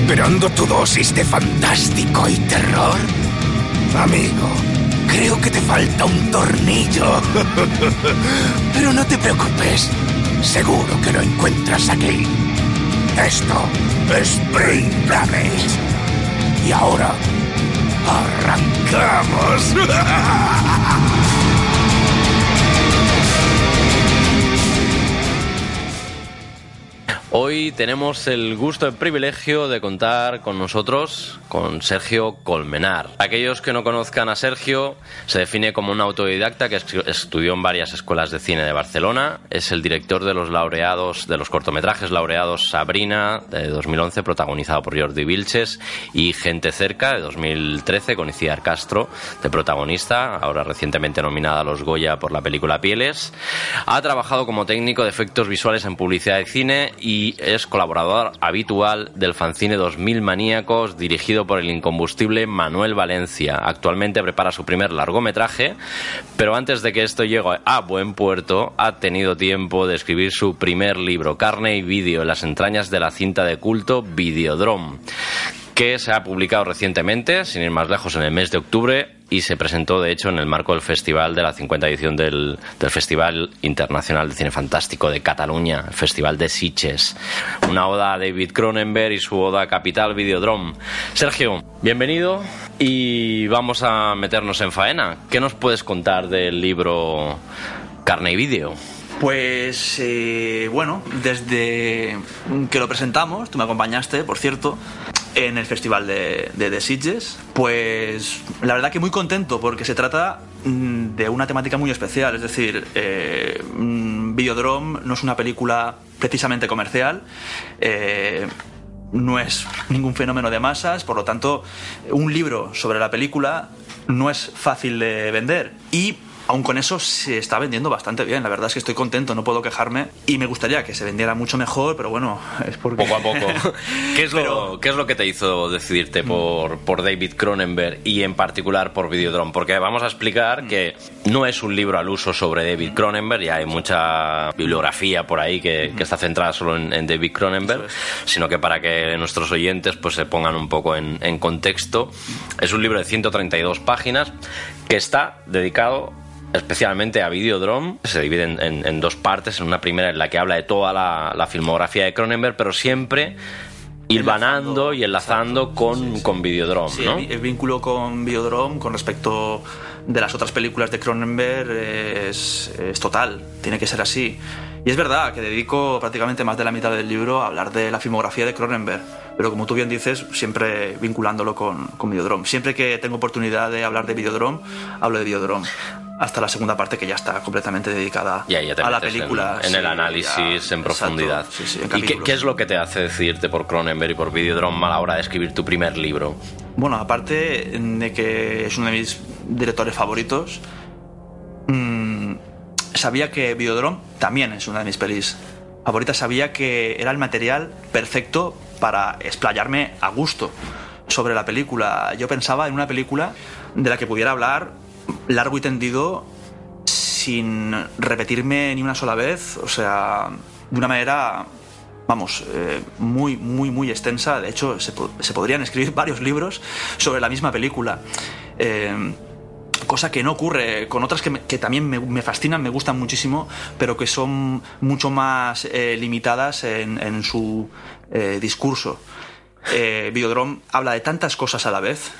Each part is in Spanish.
¿Esperando tu dosis de fantástico y terror? Amigo, creo que te falta un tornillo. Pero no te preocupes. Seguro que lo encuentras aquí. Esto es Damage. Y ahora, arrancamos. Hoy tenemos el gusto y privilegio de contar con nosotros con Sergio Colmenar. Aquellos que no conozcan a Sergio, se define como un autodidacta que estudió en varias escuelas de cine de Barcelona. Es el director de los laureados, de los cortometrajes laureados Sabrina de 2011, protagonizado por Jordi Vilches, y Gente Cerca de 2013 con Iciar Castro de protagonista, ahora recientemente nominada a los Goya por la película Pieles. Ha trabajado como técnico de efectos visuales en publicidad de cine y y es colaborador habitual del fanzine 2000 Maníacos dirigido por el incombustible Manuel Valencia. Actualmente prepara su primer largometraje, pero antes de que esto llegue a buen puerto, ha tenido tiempo de escribir su primer libro, Carne y Vídeo, las entrañas de la cinta de culto Videodrome que se ha publicado recientemente, sin ir más lejos, en el mes de octubre y se presentó, de hecho, en el marco del festival de la 50 edición del, Festival Internacional de Cine Fantástico de Cataluña, el Festival de Sitges. Una oda a David Cronenberg y su oda Capital Videodrome. Sergio, bienvenido y vamos a meternos en faena. ¿Qué nos puedes contar del libro Carne y Vídeo? Pues eh, bueno, desde que lo presentamos, tú me acompañaste, por cierto, en el festival de, de, Sitges. Pues la verdad que muy contento porque se trata mm, de una temática muy especial. Es decir, eh, mm, no es una película precisamente comercial. Eh, no es ningún fenómeno de masas, por lo tanto, un libro sobre la película no es fácil de vender. Y aún con eso se está vendiendo bastante bien. La verdad es que estoy contento, no puedo quejarme. Y me gustaría que se vendiera mucho mejor, pero bueno, es porque. Poco a poco. ¿Qué es, lo, ¿qué es lo que te hizo decidirte por, por David Cronenberg y en particular por Videodrome? Porque vamos a explicar que no es un libro al uso sobre David Cronenberg, ya hay mucha bibliografía por ahí que, está centrada solo en, David Cronenberg, sino que para que nuestros oyentes pues se pongan un poco en, en contexto, es un libro de 132 páginas que está dedicado especialmente a Videodrome. Se divide en, dos partes. En una primera en la que habla de toda la, filmografía de Cronenberg, pero siempre hilvanando y enlazando con, con Videodrome. el, vínculo con Videodrome con respecto de las otras películas de Cronenberg es, es, total, tiene que ser así. Y es verdad que dedico prácticamente más de la mitad del libro a hablar de la filmografía de Cronenberg, pero como tú bien dices, siempre vinculándolo con, con Videodrome. Siempre que tengo oportunidad de hablar de Videodrome, hablo de Videodrome hasta la segunda parte que ya está completamente dedicada a la película. En, el análisis en profundidad. ¿Y qué, es lo que te hace decidirte por Cronenberg y por Videodrome a la hora de escribir tu primer libro? Bueno, aparte de que es uno de mis directores favoritos, mmm, sabía que Videodrome también es una de mis pelis favoritas. Sabía que era el material perfecto para explayarme a gusto sobre la película. Yo pensaba en una película de la que pudiera hablar largo y tendido sin repetirme ni una sola vez, o sea, de una manera, vamos, eh, muy, muy, muy extensa. De hecho, se, podrían escribir varios libros sobre la misma película. Eh, cosa que no ocurre con otras que, también me, fascinan, me gustan muchísimo, pero que son mucho más eh, limitadas en, su discurso. Videodrome habla de tantas cosas a la vez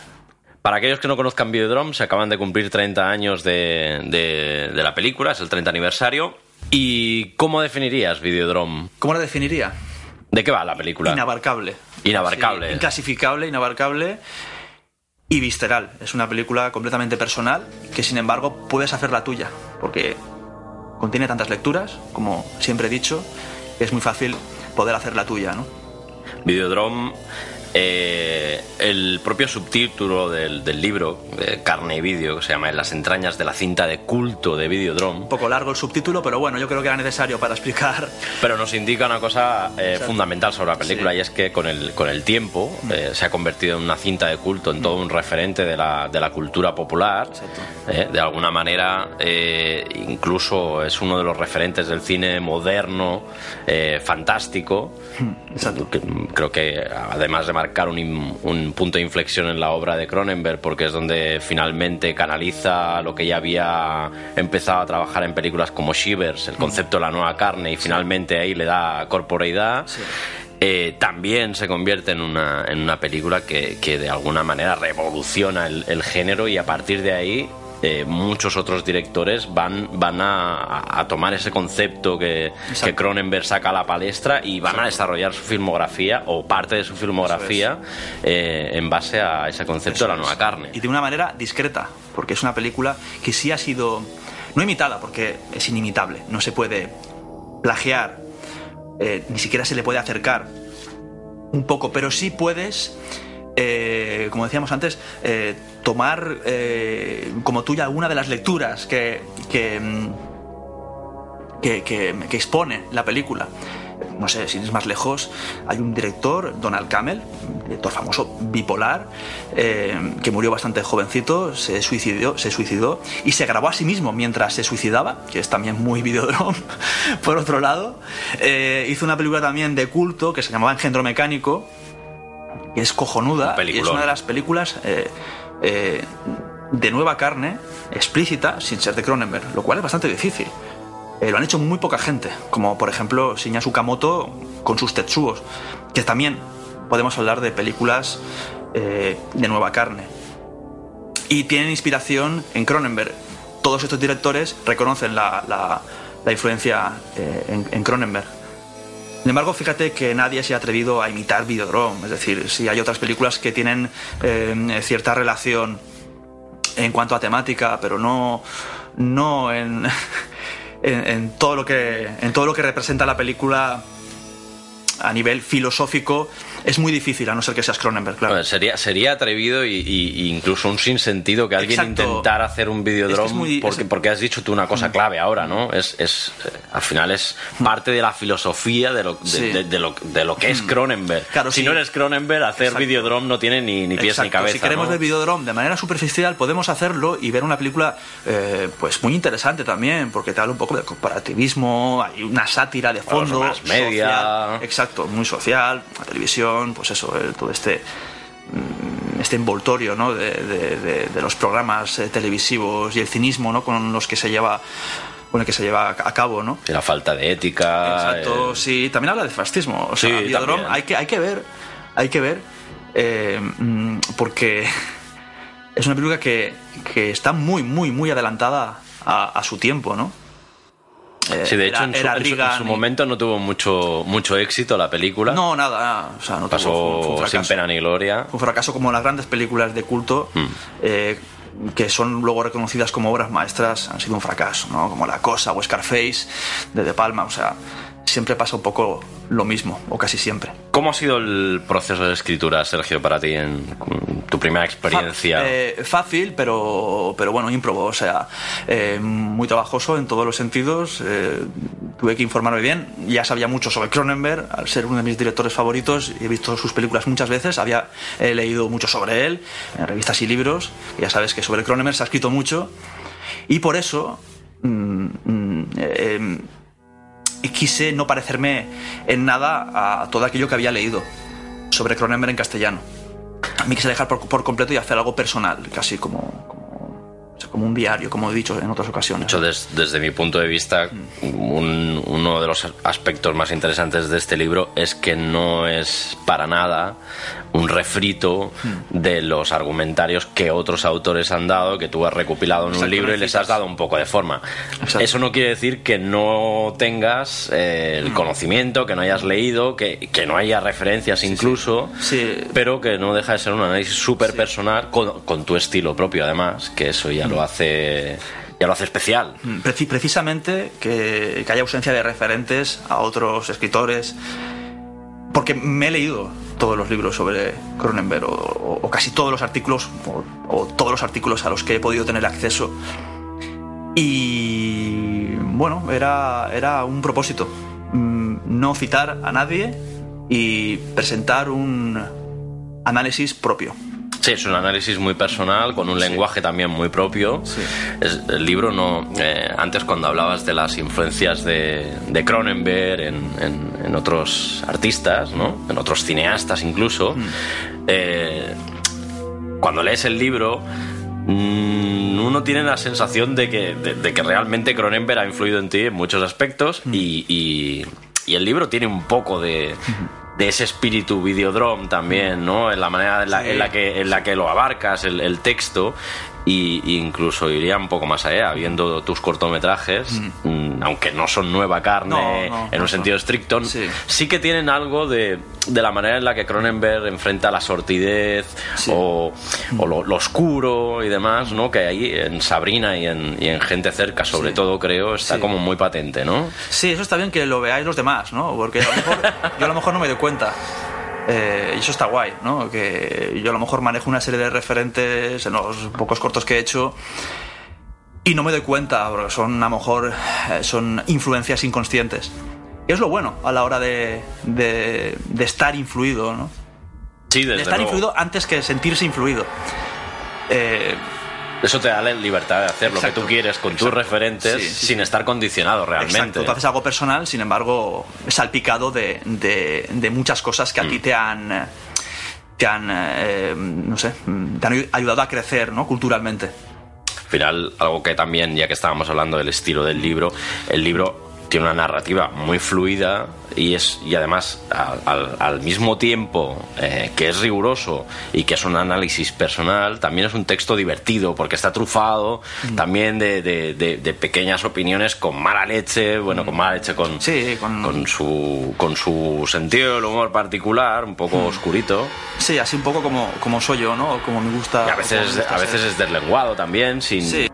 para aquellos que no conozcan Videodrome, se acaban de cumplir 30 años de, la película, es el 30 aniversario. ¿Y cómo definirías Videodrome? ¿Cómo la definiría? ¿De qué va la película? Inabarcable. Inabarcable. inclasificable, inabarcable y visceral. Es una película completamente personal que sin embargo puedes hacer la tuya. Porque contiene tantas lecturas, como siempre he dicho, que es muy fácil poder hacer la tuya, ¿no? Videodrome eh, el propio subtítulo del, del libro, eh, Carne y Vídeo, que se llama En las entrañas de la cinta de culto de Videodrome, Un poco largo el subtítulo, pero bueno, yo creo que era necesario para explicar. pero nos indica una cosa eh, Exacto. fundamental sobre la película Sí. Mm. y es que con el, con el tiempo eh, se ha convertido en una cinta de culto, en todo un referente de la, de la cultura popular. Exacto. Eh, de alguna manera, eh, incluso es uno de los referentes del cine moderno, fantástico. Exacto. Que, mm, Creo que además de marcar un, punto de inflexión en la obra de Cronenberg, porque es donde finalmente canaliza lo que ya había empezado a trabajar en películas como Shivers, el concepto de la nueva carne, y finalmente ahí le da corporeidad. Sí. eh, también se convierte en una, en una película que, que de alguna manera revoluciona el, el género y a partir de ahí eh, muchos otros directores van, van a, a tomar ese concepto que, Cronenberg saca a la palestra y van a desarrollar su filmografía o parte de su filmografía eh, en base a ese concepto de la nueva carne. Y de una manera discreta, porque es una película que sí ha sido, no imitada, porque es inimitable, no se puede plagiar, eh, ni siquiera se le puede acercar un poco, pero sí puedes, como decíamos antes, tomar eh, como tuya alguna de las lecturas que, que, mm, que, que- que expone la película. No sé, si es más lejos, hay un director, Donald Camel, director famoso, bipolar, eh, que murió bastante jovencito, se suicidó, se suicidó y se grabó a sí mismo mientras se suicidaba, que es también muy videodrome, por otro lado. Eh, hizo una película también de culto que se llamaba Engendro Mecánico, que es cojonuda y es una de las películas eh, eh, de nueva carne, explícita, sin ser de Cronenberg, lo cual es bastante difícil. Eh, lo han hecho muy poca gente, como por ejemplo Shinya Tsukamoto con sus Tetsuos, que también podemos hablar de películas eh, de nueva carne. Y tienen inspiración en Cronenberg. Todos estos directores reconocen la, la- influencia en, en Cronenberg. Sin embargo, fíjate que nadie se ha atrevido a imitar Videodrome. Es decir, si hay otras películas que tienen eh, cierta relación en cuanto a temática, pero no, no en, en, en todo lo que, en todo lo que representa la película a nivel filosófico, es muy difícil, a no ser que seas Cronenberg, claro. Bueno, sería, sería atrevido y, incluso un sinsentido que alguien Exacto. intentara hacer un videodrome Es que es muy- porque, es- porque has dicho tú una cosa clave ahora, ¿no? Es, es eh, al final es parte de la filosofía de lo, de, Sí. de- de lo, de lo que es Cronenberg. Claro, si sí. no eres Cronenberg, hacer Exacto. videodrome no tiene ni, ni pies ni cabeza. Si queremos ¿no? ver Videodrome de manera superficial, podemos hacerlo y ver una película eh, pues muy interesante también, porque te habla un poco de corporativismo, hay una sátira de Claro, fondo. más media. social, exacto, muy social, la televisión, pues eso, eh, todo este mm, este envoltorio ¿no? de, de- los programas eh, televisivos y el cinismo ¿no? con los que se lleva con el que se lleva a cabo, ¿no? La falta de ética. Exacto, eh, sí. También habla de fascismo. O sea, Sí, también. hay que, hay que ver, hay que ver, eh, mm, porque es una película que, que está muy, muy, muy adelantada a, a su tiempo, ¿no? Eh, Sí, de hecho, era- en, su, era en su- y- momento no tuvo mucho, mucho éxito la película. No, nada, nada, o sea, no tuvo- Pasó fue un- fue un sin pena ni gloria. Fue un fracaso como las grandes películas de culto, Mm. eh, que son luego reconocidas como obras maestras, han sido un fracaso, ¿no? Como La Cosa o Scarface de De Palma, o sea, siempre pasa un poco lo mismo, o casi siempre. ¿Cómo ha sido el proceso de escritura, Sergio, para ti en tu primera experiencia? Eh, fácil, pero, pero bueno, ímprobo, o sea, eh, muy trabajoso en todos los sentidos. eh, tuve que informarme bien. Ya sabía mucho sobre Cronenberg, al ser uno de mis directores favoritos. He visto sus películas muchas veces. Había he leído mucho sobre él en revistas y libros. Ya sabes que sobre Cronenberg se ha escrito mucho. Y por eso mm, mm, eh, quise no parecerme en nada a todo aquello que había leído sobre Cronenberg en castellano. A mí quise dejar por, por completo y hacer algo personal, casi como, como, un diario, como he dicho en otras ocasiones. De hecho, des- desde mi punto de vista, un- uno de los aspectos más interesantes de este libro es que no es para nada un refrito de los argumentarios que otros autores han dado, que tú has recopilado en un libro y les has dado un poco de forma. Exacto. Eso no quiere decir que no tengas eh, el conocimiento, que no hayas leído, que, que no haya referencias incluso, Sí. pero que no deja de ser un análisis súper personal con, con tu estilo propio, además, que eso ya lo hace Ya lo hace especial. Mm, preci- precisamente que, que haya ausencia de referentes a otros escritores. Porque me he leído todos los libros sobre Cronenberg, o, casi todos los artículos, o, o todos los artículos a los que he podido tener acceso. Y bueno, era, era un propósito. mm, No citar a nadie y presentar un análisis propio. Sí, es un análisis muy personal, con un lenguaje también muy propio. Sí. Es- el libro no. eh, antes, cuando hablabas de las influencias de, de Cronenberg en, en- en otros artistas, ¿no? en otros cineastas incluso, eh, cuando lees el libro. mm, Uno tiene la sensación de que, de, de que realmente Cronenberg ha influido en ti en muchos aspectos y, y- y el libro tiene un poco de, de ese espíritu videodrome también, ¿no? En la manera en la, Sí. en la que, en la que lo abarcas, el, el texto, y y incluso iría un poco más allá, viendo tus cortometrajes, mm, aunque no son nueva carne No, no, en no un sentido estricto, Sí. sí que tienen algo de, de la manera en la que Cronenberg enfrenta la sortidez Sí. o, o lo, lo oscuro y demás, ¿no? Que ahí en Sabrina y en, y en Gente Cerca, sobre Sí. todo, creo, está como muy patente, ¿no? Sí, eso está bien que lo veáis los demás, ¿no? Porque a lo mejor, yo a lo mejor no me doy cuenta. Eh, y eso está guay, ¿no? Que yo a lo mejor manejo una serie de referentes en los pocos cortos que he hecho y no me doy cuenta, porque son a lo mejor eh, son influencias inconscientes. Y es lo bueno a la hora de, de- de estar influido, ¿no? Sí, De desde estar luego. influido antes que sentirse influido. Eh, Eso te da la libertad de hacer lo que tú quieres con tus referentes Sí, sí, sin sí. estar condicionado realmente. Exacto, tú haces algo personal, sin embargo, salpicado de, de- de muchas cosas que a Mm. ti te han, te han, eh, no sé, te han ayudado a crecer, ¿no? Culturalmente. Al final, algo que también, ya que estábamos hablando del estilo del libro, el libro tiene una narrativa muy fluida y es y además al, al- al mismo tiempo eh, que es riguroso y que es un análisis personal, también es un texto divertido porque está trufado Mm. también de, de- de- de pequeñas opiniones con mala leche, bueno, con mala leche, con, Mm. Sí, con- su, con su sentido del humor particular, un poco Mm. oscurito. Sí, así un poco como, como soy yo, ¿no? Como me gusta. Y a veces, a veces ser. es deslenguado también, sin Sí,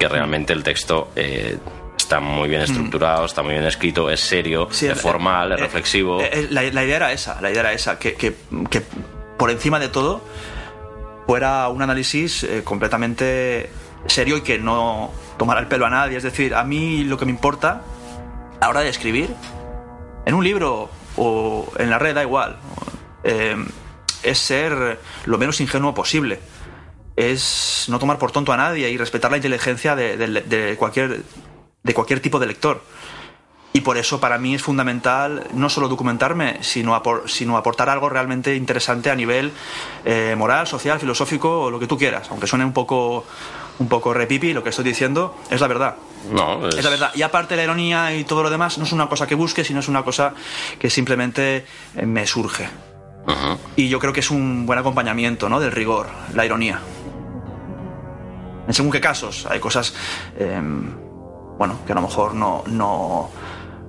que realmente el texto eh, está muy bien estructurado, está muy bien escrito, es serio, Mm. Sí, es el- formal, es eh, reflexivo. eh, eh, la, la idea era esa, la idea era esa, que, que- que por encima de todo fuera un análisis eh, completamente serio y que no tomara el pelo a nadie. Es decir, a mí lo que me importa a la hora de escribir, en un libro o en la red, da igual, eh, es ser lo menos ingenuo posible. Es no tomar por tonto a nadie y respetar la inteligencia de, de- de cualquier, de cualquier tipo de lector. Y por eso para mí es fundamental no solo documentarme, sino, apor- sino aportar algo realmente interesante a nivel eh, moral, social, filosófico o lo que tú quieras. Aunque suene un poco, un poco repipi, lo que estoy diciendo es la verdad. no, es, Es la verdad. Y aparte la ironía y todo lo demás no es una cosa que busque, sino es una cosa que simplemente eh, me surge. Y yo creo que es un buen acompañamiento ¿no? del rigor, la ironía. En según qué casos, hay cosas, eh, bueno, que a lo mejor no, no,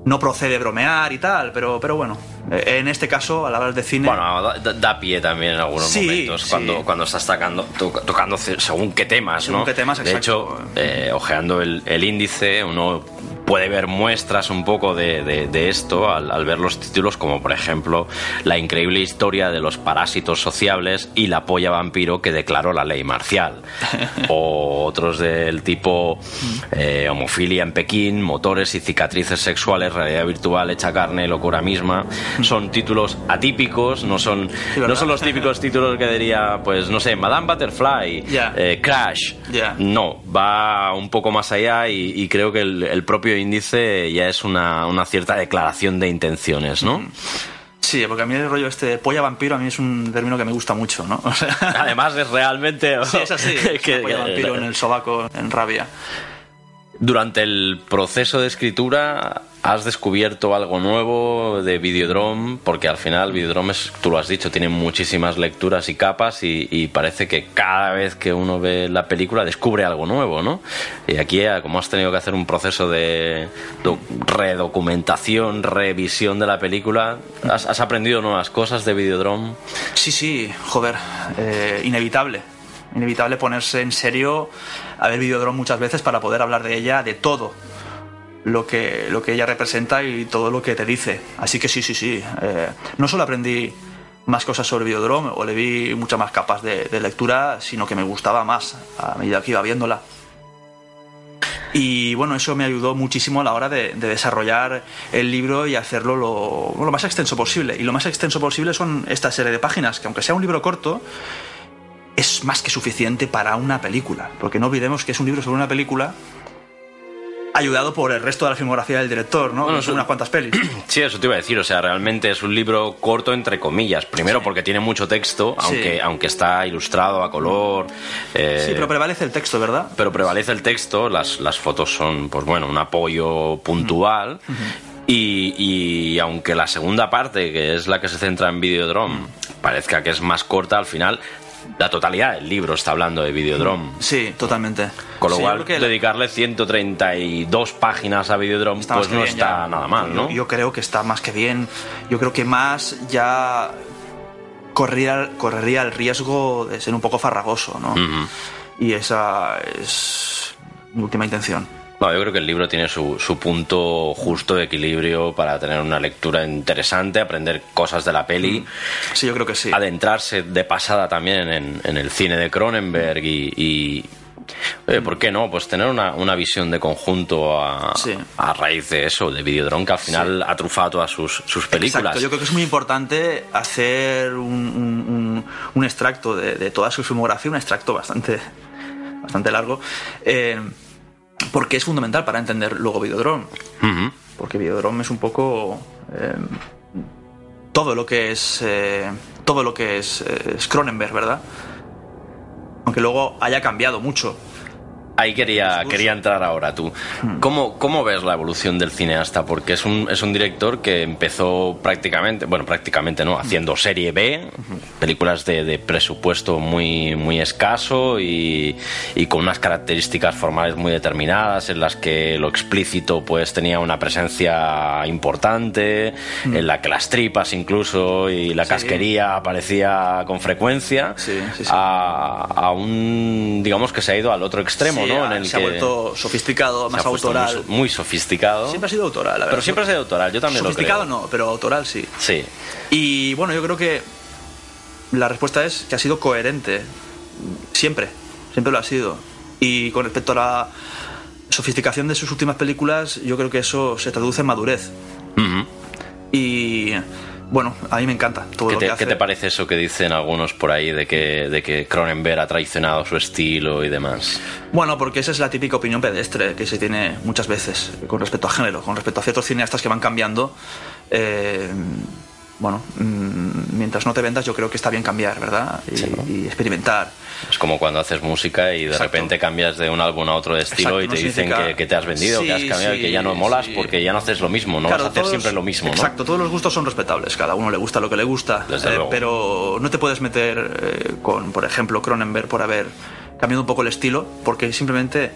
no procede bromear y tal, pero, pero bueno, en este caso, al hablar de cine... Bueno, da, pie también en algunos Sí, momentos sí. cuando, cuando estás tocando, to- tocando según qué temas, Según ¿no? qué temas, de exacto. hecho, eh, ojeando el, el índice, uno puede ver muestras un poco de, de- de esto al, al ver los títulos, como por ejemplo La increíble historia de los parásitos sociables y la polla vampiro que declaró la ley marcial. o otros del tipo eh, Homofilia en Pekín, Motores y cicatrices sexuales, realidad virtual, hecha carne, locura misma. Son títulos atípicos, no son, no son los típicos títulos que diría, pues no sé, Madame Butterfly, eh, Crash. No, va un poco más allá y, y creo que el, el propio índice ya es una, una cierta declaración de intenciones, ¿no? Sí, porque a mí el rollo este de polla vampiro a mí es un término que me gusta mucho, ¿no? O sea, Además es realmente... sí, es así, es que- polla vampiro en el sobaco, en rabia. Durante el proceso de escritura has descubierto algo nuevo de Videodrome, porque al final Videodrome, es, tú lo has dicho, tiene muchísimas lecturas y capas y, y parece que cada vez que uno ve la película descubre algo nuevo, ¿no? Y aquí, eh, como has tenido que hacer un proceso de doc- redocumentación, revisión de la película, ¿has, has aprendido nuevas cosas de Videodrome? Sí, sí, joder, eh, inevitable. inevitable ponerse en serio a ver Videodrome muchas veces para poder hablar de ella, de todo lo que, lo que ella representa y todo lo que te dice. Así que sí, sí, sí. Eh, no solo aprendí más cosas sobre Videodrome o le vi muchas más capas de, lectura, sino que me gustaba más a medida que iba viéndola. Y bueno, eso me ayudó muchísimo a la hora de, de desarrollar el libro y hacerlo lo, lo, más extenso posible. Y lo más extenso posible son esta serie de páginas, que aunque sea un libro corto, es más que suficiente para una película. Porque no olvidemos que es un libro sobre una película ayudado por el resto de la filmografía del director, ¿no? Bueno, unas cuantas pelis. Sí, eso te iba a decir, o sea, realmente es un libro corto entre comillas. Primero porque tiene mucho texto, Sí. aunque, aunque está ilustrado a color. eh, Sí, pero prevalece el texto, ¿verdad? pero prevalece el texto, las, las fotos son, pues bueno, un apoyo puntual. Y, y aunque la segunda parte, que es la que se centra en Videodrome, parezca que es más corta, al final la totalidad del libro está hablando de Videodrome. Sí, totalmente. Con lo Sí, cual, dedicarle 132 páginas a Videodrome, pues no bien está ya. nada mal, ¿no? Yo, creo que está más que bien. Yo creo que más ya correría, correría el riesgo de ser un poco farragoso, ¿no? Y esa es mi última intención. No, yo creo que el libro tiene su, su punto justo de equilibrio para tener una lectura interesante, aprender cosas de la peli, Sí, yo creo que sí. adentrarse de pasada también en, en el cine de Cronenberg y, ¿por qué no? Pues tener una, una visión de conjunto a, Sí. a raíz de eso, de Videodrome, que al final ha trufado todas sus, sus películas. Exacto, yo creo que es muy importante hacer un, un- un- un extracto de, de toda su filmografía, un extracto bastante, bastante largo, eh, porque es fundamental para entender luego Videodrome. Porque Videodrome es un poco eh, todo lo que es eh, todo lo que es, eh, es Cronenberg, ¿verdad? Aunque luego haya cambiado mucho. Ahí quería, quería entrar ahora tú. ¿Cómo, ¿Cómo ves la evolución del cineasta? Porque es un, es un director que empezó prácticamente, bueno, prácticamente no, haciendo serie B, películas de, de presupuesto muy, muy escaso y, y con unas características formales muy determinadas en las que lo explícito pues tenía una presencia importante, en la que las tripas incluso y la Sí. casquería aparecía con frecuencia, Sí, sí, sí. A, a un, digamos que se ha ido al otro extremo, Sí, ¿no? ha- En el se que ha vuelto sofisticado, más autoral. Muy, so- muy sofisticado. Siempre ha sido autoral, la verdad. pero siempre ha sido autoral, yo también Sofisticado lo creo. no, pero autoral sí. Sí. Y bueno, yo creo que la respuesta es que ha sido coherente. Siempre. Siempre lo ha sido. Y con respecto a la sofisticación de sus últimas películas, yo creo que eso se traduce en madurez. Y bueno, a mí me encanta todo ¿Qué lo te, que hace. qué te parece eso que dicen algunos por ahí de que, de que Cronenberg ha traicionado su estilo y demás? Bueno, porque esa es la típica opinión pedestre que se tiene muchas veces con respecto a género, con respecto a ciertos cineastas que van cambiando. eh, bueno, mm, mientras no te vendas, yo creo que está bien cambiar, ¿verdad? Y, Sí, ¿no? y experimentar. Es como cuando haces música y de Exacto. repente cambias de un álbum a otro de estilo Exacto, y te dicen que, que te has vendido, que has cambiado, sí, que ya no molas sí. porque ya no haces lo mismo, no Claro, vas a hacer todos- siempre lo mismo, ¿no? Exacto, todos los gustos son respetables, cada uno le gusta lo que le gusta, eh, pero no te puedes meter eh, con, por ejemplo, Cronenberg por haber cambiado un poco el estilo, porque simplemente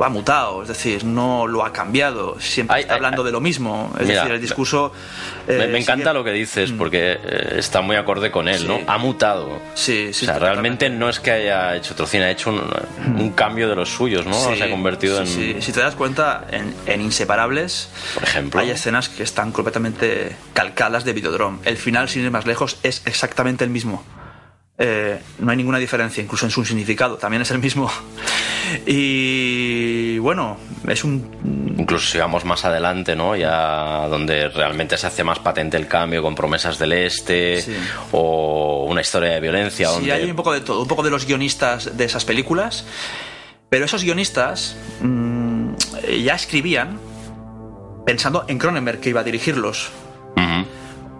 lo ha mutado, es decir, no lo ha cambiado, siempre Ay, está ay, hablando ay. de lo mismo, es Mira, decir, el discurso... Me, eh, me encanta sigue- lo que dices porque eh, está muy acorde con él, Sí. ¿no? Ha mutado. Sí, sí, o sea, realmente no es que haya hecho otro cine, ha hecho un, un cambio de los suyos, ¿no? Sí, Se ha convertido sí, en, sí. Si te das cuenta, en, en Inseparables por ejemplo. hay escenas que están completamente calcadas de Videodrome. El final, sin ir más lejos, es exactamente el mismo. Eh, no hay ninguna diferencia, incluso en su significado, también es el mismo. Y bueno, es un... Incluso si vamos más adelante, ¿no? Ya donde realmente se hace más patente el cambio con promesas del este Sí. o una historia de violencia Sí, donde hay un poco de todo, un poco de los guionistas de esas películas, pero esos guionistas mm, ya escribían pensando en Cronenberg que iba a dirigirlos.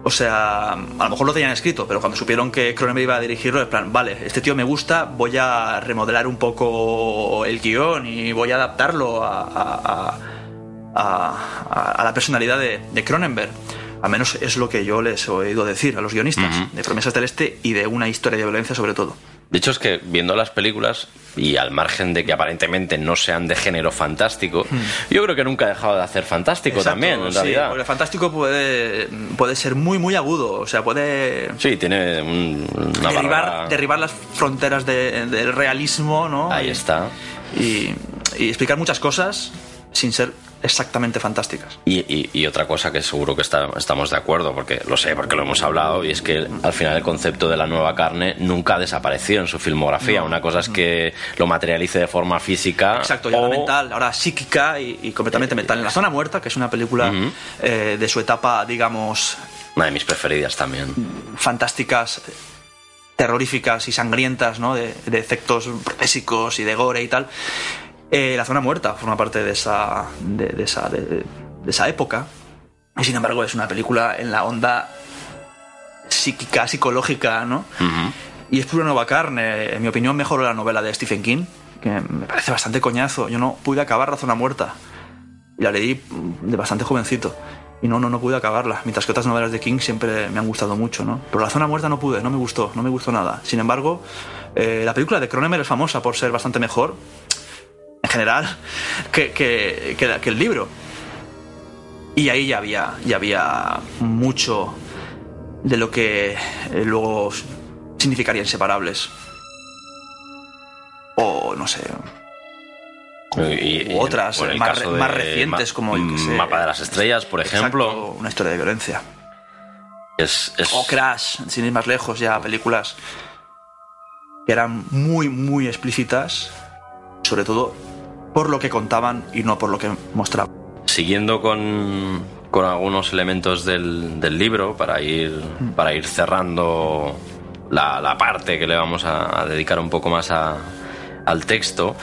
O sea, a lo mejor lo tenían escrito, pero cuando supieron que Cronenberg iba a dirigirlo, en plan, vale, este tío me gusta, voy a remodelar un poco el guion y voy a adaptarlo a, a- a- a- a la personalidad de, Cronenberg. Al menos es lo que yo les he oído decir a los guionistas, de Promesas del Este y de una historia de violencia sobre todo. De hecho, es que viendo las películas, y al margen de que aparentemente no sean de género fantástico, yo creo que nunca ha dejado de hacer fantástico Hmm. Exacto, también, en sí, realidad. porque el fantástico puede, puede ser muy, muy agudo, o sea, puede Sí, tiene un- una derribar, barra- derribar las fronteras de- del realismo, ¿no? Ahí Y- está. Y, y explicar muchas cosas sin ser exactamente fantásticas. Y, y- y otra cosa que seguro que está- estamos de acuerdo, porque lo sé, porque lo hemos hablado, y es que al final el concepto de la nueva carne nunca ha desaparecido en su filmografía. No, Una cosa es que lo materialice de forma física. Exacto, o- mental, ahora psíquica y, y completamente mental. En La Zona Muerta, que es una película eh, de su etapa, digamos, Una de mis preferidas también. fantásticas, terroríficas y sangrientas, ¿no? De, de efectos protésicos y de gore y tal. Eh, la zona muerta forma parte de esa, de, de esa, de, de esa época. Y sin embargo es una película en la onda psíquica, psicológica, ¿no? Y es pura nueva carne. En mi opinión, mejor la novela de Stephen King, que me parece bastante coñazo. Yo no pude acabar La Zona Muerta. Y la leí de bastante jovencito. Y no, no, no pude acabarla. Mientras que otras novelas de King siempre me han gustado mucho, ¿no? Pero La Zona Muerta no pude, no me gustó, no me gustó nada. Sin embargo, eh, la película de Cronenberg es famosa por ser bastante mejor, general, que, que, que la- que el libro. Y ahí ya había, ya había mucho de lo que eh, luego significaría inseparables. O no sé. Y- y- U otras, el más re- recientes, como, que sé, Mapa de las Estrellas, por ejemplo. Una historia de violencia. Es, es- O Crash, sin ir más lejos, ya películas que eran muy, muy explícitas, sobre todo por lo que contaban y no por lo que mostraban. Siguiendo con, con algunos elementos del, del libro para ir, para ir cerrando la, la parte que le vamos a, a dedicar un poco más a- al texto,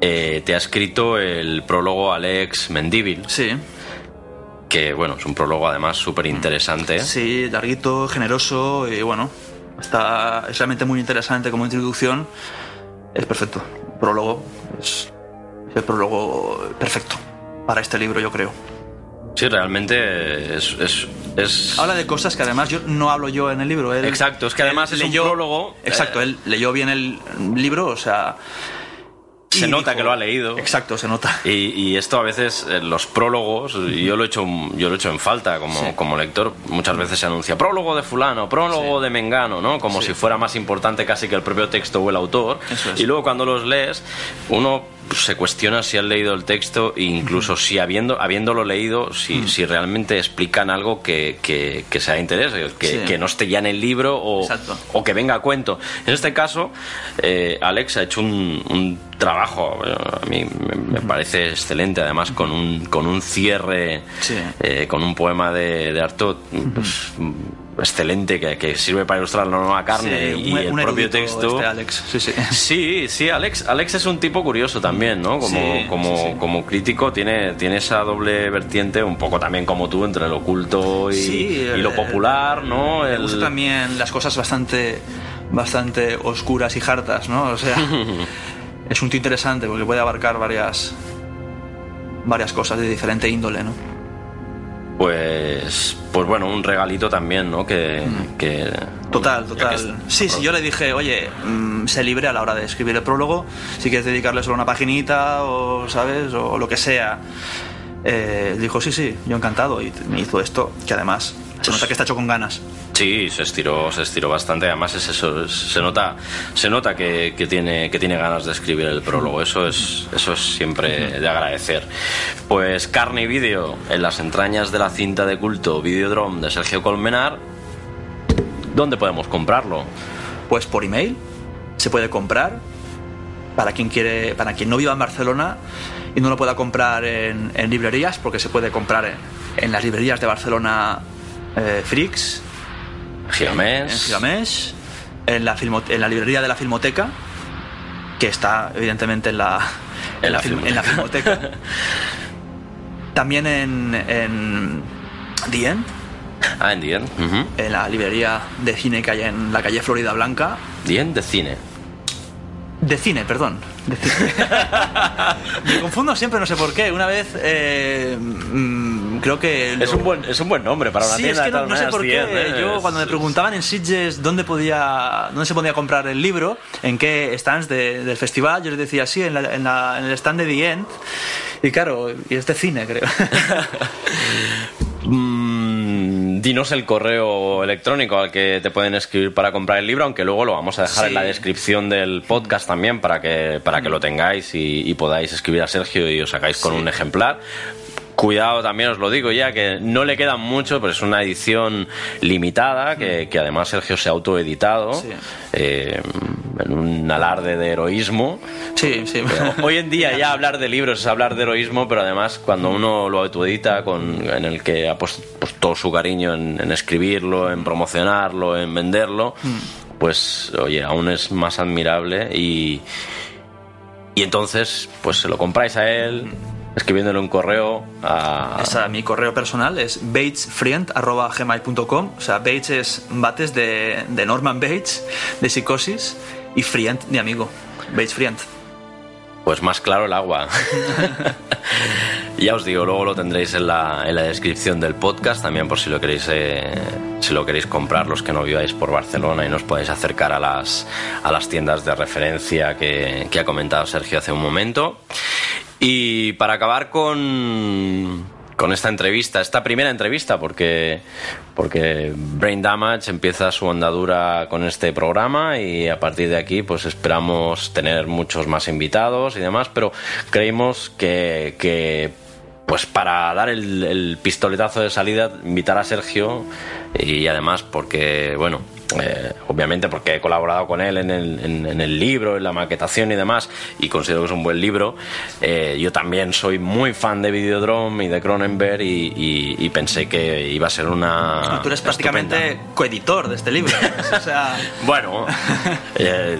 eh, te ha escrito el prólogo Alex Mendívil, Sí, que bueno, es un prólogo además súper interesante. sí, larguito, generoso y bueno, está, es realmente muy interesante como introducción. Es perfecto. Prólogo es, es el prólogo perfecto para este libro, yo creo. Sí, realmente es... es- es- Habla de cosas que además yo no hablo yo en el libro. Él, Exacto, es que además él es un prólogo, Exacto, eh, él leyó bien el libro, o sea. Se nota que lo ha leído. Exacto, se nota. Y, y esto a veces, eh, los prólogos, yo lo he hecho, yo lo he hecho en falta como, Sí. como lector, muchas veces se anuncia prólogo de fulano, prólogo Sí. de mengano, ¿no? Como Sí. si fuera más importante casi que el propio texto o el autor. Es. Y luego cuando los lees, uno se cuestiona si han leído el texto e incluso si habiendo, habiéndolo leído, si, si realmente explican algo que, que, que sea de interés, que, Sí. que no esté ya en el libro o, o que venga a cuento. En este caso, eh, Alex ha hecho un, un trabajo, eh, a mí me, parece excelente, además con un, con un cierre, Sí. eh, con un poema de, de Artaud pues, excelente, que, que sirve para ilustrar la nueva carne Sí, y un- el un propio texto. este Alex. Sí, sí. Sí, sí, Alex, Alex es un tipo curioso también, ¿no? Como, como, como crítico tiene, tiene esa doble vertiente, un poco también como tú, entre lo oculto y, lo popular, ¿no? Me El- gusta también las cosas bastante, bastante oscuras y hartas, ¿no? O sea, es un tío interesante porque puede abarcar varias, varias cosas de diferente índole, ¿no? Pues, pues bueno, un regalito también, ¿no? Que, que- Total, total. que es- sí, sí, yo le dije, oye, mm, sé libre a la hora de escribir el prólogo, si quieres dedicarle solo una paginita o, ¿sabes? O lo que sea. Eh, dijo, sí, sí, yo encantado. Y me hizo esto, que además se nota que está hecho con ganas. Sí, se estiró, se estiró bastante. Además es eso, es- se nota, se nota que, que tiene, que tiene ganas de escribir el prólogo. Eso es, eso es siempre de agradecer. Pues carne y vídeo en las entrañas de la cinta de culto Videodrome de Sergio Colmenar. ¿Dónde podemos comprarlo? Pues por email se puede comprar para quien quiere, para quien no viva en Barcelona y no lo pueda comprar en, en librerías, porque se puede comprar en, en las librerías de Barcelona eh, Frix, en Gigamés. En la, filmo- en la librería de la Filmoteca, que está evidentemente en la, En la film- en la Filmoteca. También en, en Dien, Ah, en Dien. En la librería de cine que hay en la calle Florida Blanca. Dien de cine. De cine, perdón. De cine. Me confundo siempre, no sé por qué. Una vez eh, mm, creo que... Es, un buen, es un buen nombre para una Sí, es tienda que de no, sé por qué. 10, ¿eh? Yo Es- cuando me preguntaban en Sitges dónde podía, dónde se podía comprar el libro, en qué stands de- del festival, yo les decía sí, en, la- en la- en el stand de The End. Y claro, y es de cine, creo. Dinos el correo electrónico al que te pueden escribir para comprar el libro, aunque luego lo vamos a dejar Sí. en la descripción del podcast también para que, para que lo tengáis y, y podáis escribir a Sergio y os sacáis con Sí. un ejemplar. Cuidado, también os lo digo ya, que no le quedan mucho, pero es una edición limitada, que, que además Sergio se ha autoeditado Sí. eh, en un alarde de heroísmo. Sí, sí. Hoy en día ya hablar de libros es hablar de heroísmo, pero además cuando uno lo autoedita, con, en el que ha puesto pues, todo su cariño en, en escribirlo, en promocionarlo, en venderlo, pues oye, aún es más admirable y, y entonces pues se lo compráis a él, escribiéndole un correo a... Esa, mi correo personal es batesfriend.gmail.com O sea, Bates es Bates de, de Norman Bates, de Psicosis, y Friend, mi amigo. Bates Friend. Pues más claro el agua. ya os digo, luego lo tendréis en la, en la descripción del podcast, también por si lo queréis eh, si lo queréis comprar los que no viváis por Barcelona y nos podéis acercar a las, a las tiendas de referencia que, que ha comentado Sergio hace un momento. Y para acabar con, con esta entrevista, esta primera entrevista, porque, porque Brain Damage empieza su andadura con este programa y a partir de aquí pues esperamos tener muchos más invitados y demás, pero creímos que, que pues para dar el, el pistoletazo de salida, invitar a Sergio y además porque, bueno, eh, obviamente porque he colaborado con él en el, en- en el libro, en la maquetación y demás, y considero que es un buen libro. Eh, yo también soy muy fan de Videodrome y de Cronenberg y, y- y pensé que iba a ser una... Tú eres prácticamente coeditor de este libro. o sea, Bueno, eh,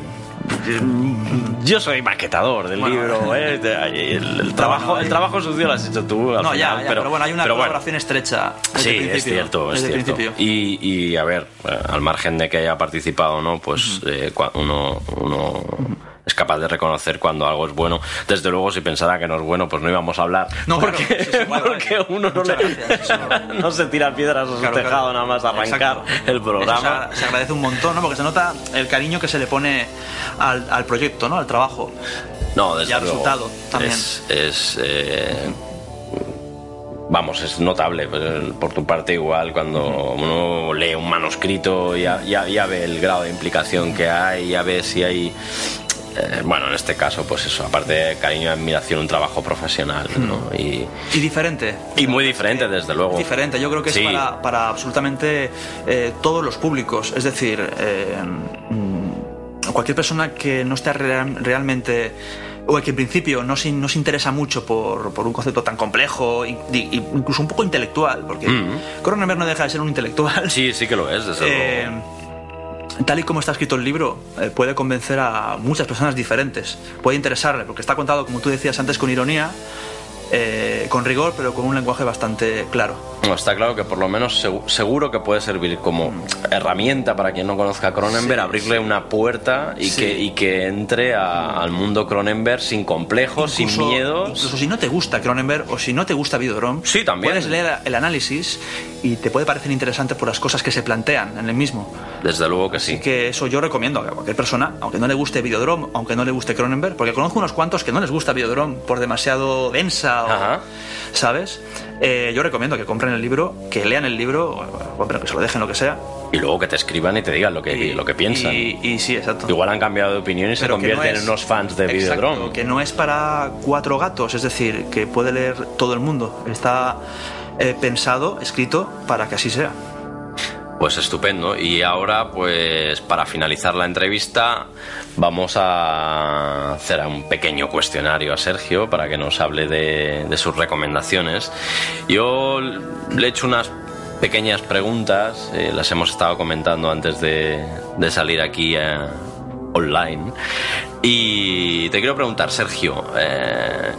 yo soy maquetador del Bueno. libro. eh, el, el trabajo, el trabajo sucio lo has hecho tú. Al no, final, ya, ya, pero, bueno, hay una bueno. colaboración estrecha. Desde Sí, el es cierto, es desde cierto. principio. Y, y, a ver, eh, al margen de que haya participado o no, pues eh, uno es capaz de reconocer cuando algo es bueno. Desde luego, si pensara que no es bueno, pues no íbamos a hablar. No, claro, porque, sí, sí, porque uno no, le- gracias, no se tira piedras a su Claro, tejado claro. nada más arrancar Exacto. el programa. Se, se agradece un montón, ¿no? Porque se nota el cariño que se le pone al, al proyecto, ¿no? Al trabajo. No, desde Y al luego. resultado también. Es, es, eh, vamos, es notable pues, por tu parte igual cuando uno lee un manuscrito ya, ya, ya ve el grado de implicación que hay, ya ve si hay eh, bueno, en este caso, pues eso, aparte de cariño y admiración, un trabajo profesional, ¿no? Y, Y diferente. y muy diferente, desde luego. Diferente, yo creo que Sí. es para, para absolutamente eh, todos los públicos. Es decir, eh, cualquier persona que no esté real- realmente o que en principio no se, no se interesa mucho por, por un concepto tan complejo, incluso un poco intelectual, porque Mm. Cronenberg no deja de ser un intelectual. Sí, sí que lo es, desde luego. Tal y como está escrito el libro, eh, puede convencer a muchas personas diferentes. Puede interesarle, porque está contado, como tú decías antes, con ironía, eh, con rigor, pero con un lenguaje bastante claro. No, está claro que por lo menos segu- seguro que puede servir como herramienta para quien no conozca a Cronenberg, Sí. abrirle una puerta y, Sí. que, y que entre a- al mundo Cronenberg sin complejos, sin Incluso- miedos. Incluso si no te gusta Cronenberg o si no te gusta Videodrome, Sí, también. puedes leer el análisis y te puede parecer interesante por las cosas que se plantean en el mismo. Desde luego que sí. Así que eso yo recomiendo a cualquier persona, aunque no le guste Videodrome, aunque no le guste Cronenberg, porque conozco unos cuantos que no les gusta Videodrome por demasiado densa o, Ajá. ¿sabes? Eh, yo recomiendo que compren el libro, que lean el libro, o, o, que se lo dejen lo que sea. Y luego que te escriban y te digan lo que, Y- lo que piensan. Y, y sí, exacto. Igual han cambiado de opinión y se no convierten es- en unos fans de Videodrome. que no es para cuatro gatos, es decir, que puede leer todo el mundo. Está eh, pensado, escrito, para que así sea. Pues estupendo. Y ahora, pues para finalizar la entrevista, vamos a hacer un pequeño cuestionario a Sergio para que nos hable de, de sus recomendaciones. Yo le he hecho unas pequeñas preguntas, eh, las hemos estado comentando antes de, de salir aquí eh, online. Y te quiero preguntar, Sergio, eh,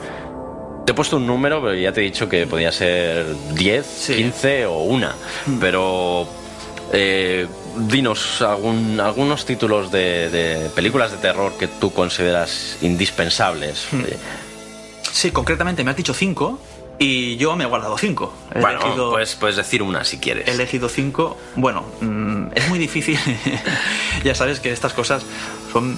te he puesto un número, pero ya te he dicho que podía ser 10, Sí. 15 o una. Pero, eh, dinos algún, algunos títulos de, de películas de terror que tú consideras indispensables. Eh, Sí, concretamente me has dicho cinco y yo me he guardado cinco. He Bueno, elegido- puedes, puedes decir una si quieres. He elegido cinco. Bueno, mm, es muy difícil. ya sabes que estas cosas son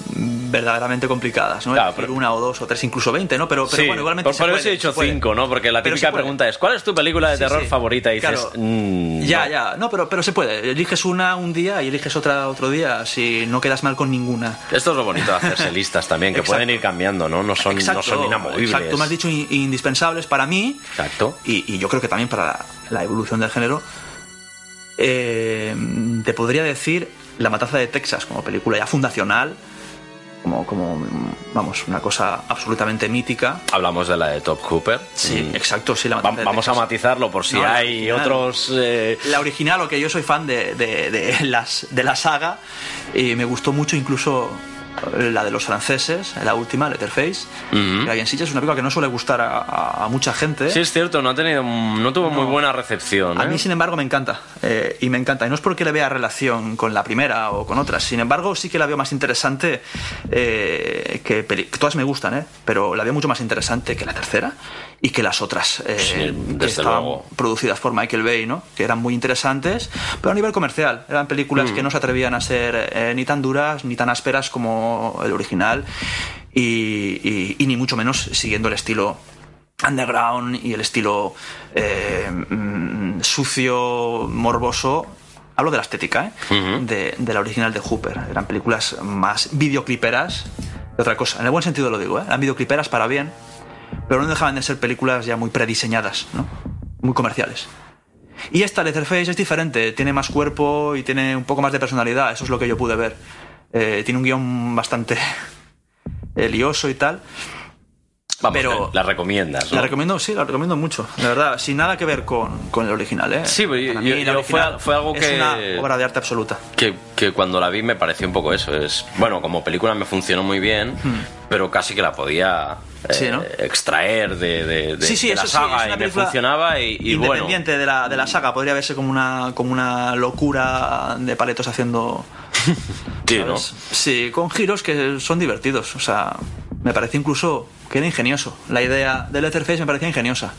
verdaderamente complicadas, ¿no? Claro, pero- una o dos o tres, incluso veinte, ¿no? Pero, pero Sí, bueno, igualmente. por, se por puede, eso he dicho cinco, ¿no? Porque la típica pregunta es ¿cuál es tu película de Sí, terror sí. favorita? Y dices, Claro. "Mm, Ya, no". ya. No, pero, pero se puede. Eliges una un día y eliges otra otro día si no quedas mal con ninguna. Esto es lo bonito de hacerse listas también, que Exacto. pueden ir cambiando, ¿no? No son, no son inamovibles. Exacto, me has dicho in- indispensables para mí Exacto. y, y yo creo que también para la, la evolución del género. Eh, te podría decir La Matanza de Texas como película ya fundacional, como, como vamos, una cosa absolutamente mítica. Hablamos de la de Top Hooper. Sí, Mm. exacto, sí, La Va- vamos a matizarlo por si No, hay original. otros... eh, La original, o que yo soy fan de, de- de las, de la saga, y me gustó mucho incluso la de los franceses, la última, Letterface. Ujú. que Alien Siege es una película que no suele gustar a, a- a mucha gente. Sí, es cierto, no ha tenido, no tuvo muy buena recepción. A ¿eh? mí, sin embargo, me encanta. eh, y me encanta. Y no es porque le vea relación con la primera o con otras. Sin embargo, sí que la veo más interesante. eh, que, que todas me gustan, ¿eh? Pero la veo mucho más interesante que la tercera y que las otras. eh, Sí, que desde estaban luego. producidas por Michael Bay, ¿no? Que eran muy interesantes, pero a nivel comercial. Eran películas Mm. que no se atrevían a ser eh, ni tan duras ni tan ásperas como el original. Y, y- y ni mucho menos siguiendo el estilo underground y el estilo eh, mm, sucio, morboso. Hablo de la estética, ¿eh? De, de la original de Hooper. Eran películas más videocliperas que otra cosa. En el buen sentido lo digo, ¿eh? Eran videocliperas para bien, pero no dejaban de ser películas ya muy prediseñadas, ¿no? Muy comerciales. Y esta Leatherface es diferente, tiene más cuerpo y tiene un poco más de personalidad, eso es lo que yo pude ver. Eh, tiene un guion bastante lioso y tal. Vamos, pero- la recomiendas, ¿no? La recomiendo, sí, la recomiendo mucho, de verdad, sin nada que ver con, con el original, ¿eh? Sí, pero yo- mí, yo- yo fue- fue algo Es que- una obra de arte absoluta. Que, que cuando la vi me pareció un poco eso. Es Bueno, como película me funcionó muy bien, pero casi que la podía Hmm. Sí, ¿no? extraer de, de- de- Sí, sí, de la saga y me funcionaba y, y bueno. Independiente de, la, de la saga, podría verse como una, como una locura de paletos haciendo. Sí, ¿no? Sí, con giros que son divertidos. O sea, me parece incluso que era ingenioso. La idea de Letterface me parecía ingeniosa.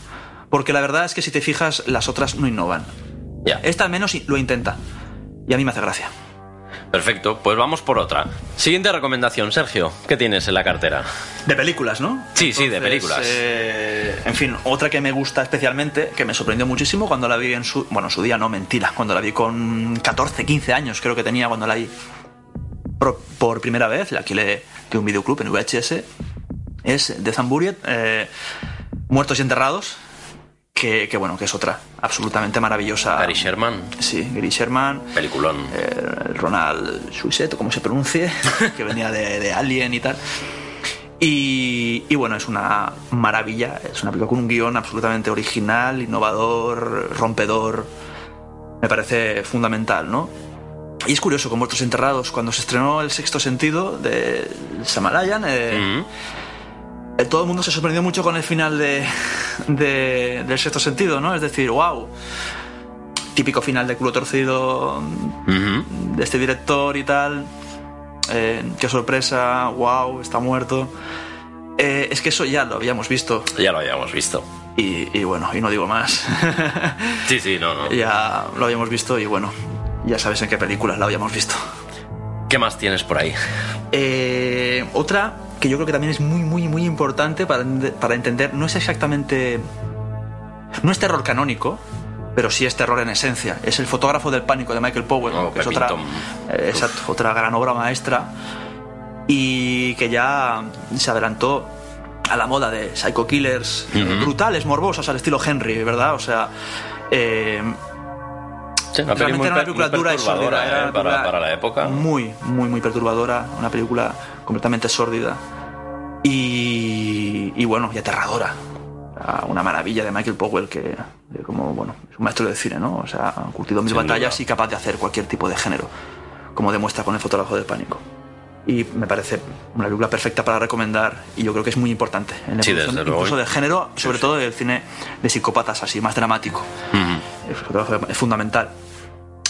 Porque la verdad es que si te fijas, las otras no innovan. Ya. Esta al menos lo intenta. Y a mí me hace gracia. Perfecto, pues vamos por otra. Siguiente recomendación, Sergio. ¿Qué tienes en la cartera? De películas, ¿no? Sí, sí, de películas. eh, en fin, otra que me gusta especialmente, que me sorprendió muchísimo cuando la vi en su. Bueno, en su día no, mentira. Cuando la vi con 14, 15 años, creo que tenía cuando la vi por, por primera vez. La alquilé de un videoclub en VHS. Es The Zamburiet, eh, Muertos y Enterrados. Que, que, bueno, que es otra absolutamente maravillosa. Gary Sherman, Sí, Gary Sherman. peliculón. eh, Ronald Suisset, o como se pronuncie, que venía de, de Alien y tal. Y, y bueno, es una maravilla, es una película con un guion absolutamente original, innovador, rompedor. Me parece fundamental, ¿no? Y es curioso, con Muertos Enterrados, cuando se estrenó El Sexto Sentido de Samalayan, eh, eh, todo el mundo se sorprendió mucho con el final de, de- del Sexto Sentido, ¿no? Es decir, wow, típico final de culo torcido, de este director y tal. Eh, qué sorpresa, wow, está muerto. Eh, es que eso ya lo habíamos visto. Ya lo habíamos visto. Y, y bueno, y no digo más. Sí, sí, no, no. ya lo habíamos visto y bueno, ya sabes en qué películas lo habíamos visto. ¿Qué más tienes por ahí? Eh, otra que yo creo que también es muy, muy, muy importante para, para entender, no es exactamente... No es terror canónico, pero sí es terror en esencia. Es el fotógrafo del pánico de Michael Powell, Oh, que es otra, Pepito. eh, otra gran obra maestra y que ya se adelantó a la moda de psycho killers brutales, morbosas, al estilo Henry, ¿verdad? O sea, eh, Sí, una realmente muy era una película muy dura y perturbadora, sórdida. Era ¿eh? una para, película para la época. Muy, muy, muy perturbadora. Una película completamente sórdida. Y, y bueno, y aterradora. Una maravilla de Michael Powell que, como, bueno, es un maestro del cine, ¿no? O sea, ha curtido mil Sin batallas duda. y capaz de hacer cualquier tipo de género, como demuestra con el fotógrafo del pánico. Y me parece una película perfecta para recomendar y yo creo que es muy importante en la Sí, evolución incluso del género, sobre todo del cine de psicópatas así, más dramático. Ujú. El fotógrafo es fundamental.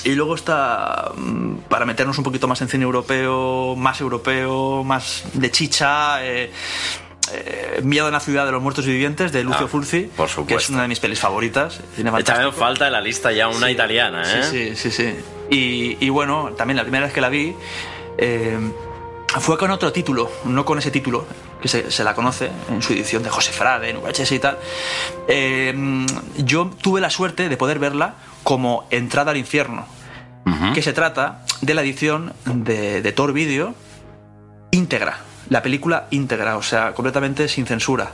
y luego está, mm, para meternos un poquito más en cine europeo, más europeo, más de chicha, eh, eh, Miedo en la ciudad de los muertos y vivientes de Lucio Ah, Fulci, por que es una de mis pelis favoritas. en fantástico. falta en la lista ya una Sí, italiana, ¿eh? Sí, sí, sí. sí. Y, y bueno, también la primera vez que la vi eh, fue con otro título, no con ese título, que se, se la conoce en su edición de José Frade, en VHS y tal. Eh, yo tuve la suerte de poder verla como Entrada al Infierno, que se trata de la edición de, de Tor Video íntegra, la película íntegra, o sea, completamente sin censura.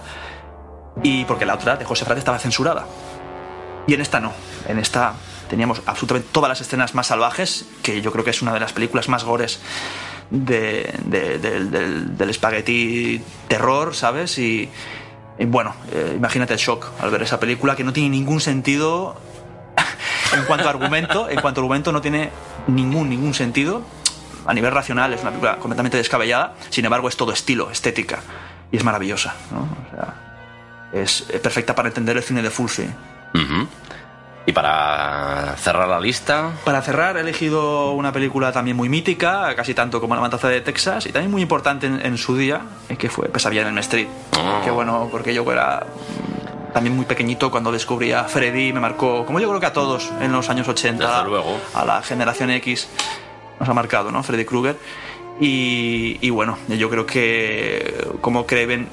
Y porque la otra de José Frade estaba censurada. Y en esta no. En esta teníamos absolutamente todas las escenas más salvajes, que yo creo que es una de las películas más gores de- de- del- espagueti terror, ¿sabes? Y, bueno, eh, imagínate el shock al ver esa película que no tiene ningún sentido en cuanto a argumento. En cuanto a argumento no tiene ningún, ningún sentido. A nivel racional es una película completamente descabellada, sin embargo es todo estilo, estética. Y es maravillosa, ¿no? O sea, es eh, perfecta para entender el cine de Fulci. Y para cerrar la lista, Para cerrar, he elegido una película también muy mítica, casi tanto como La Matanza de Texas, y también muy importante en, en su día, eh, que fue Pesadilla en el Street. Oh. Que bueno, porque yo era también muy pequeñito cuando descubrí a Freddy, me marcó, como yo creo que a todos en los años 80, Desde luego. a la generación X, nos ha marcado, ¿no? Freddy Krueger. Y, y bueno, yo creo que como Craven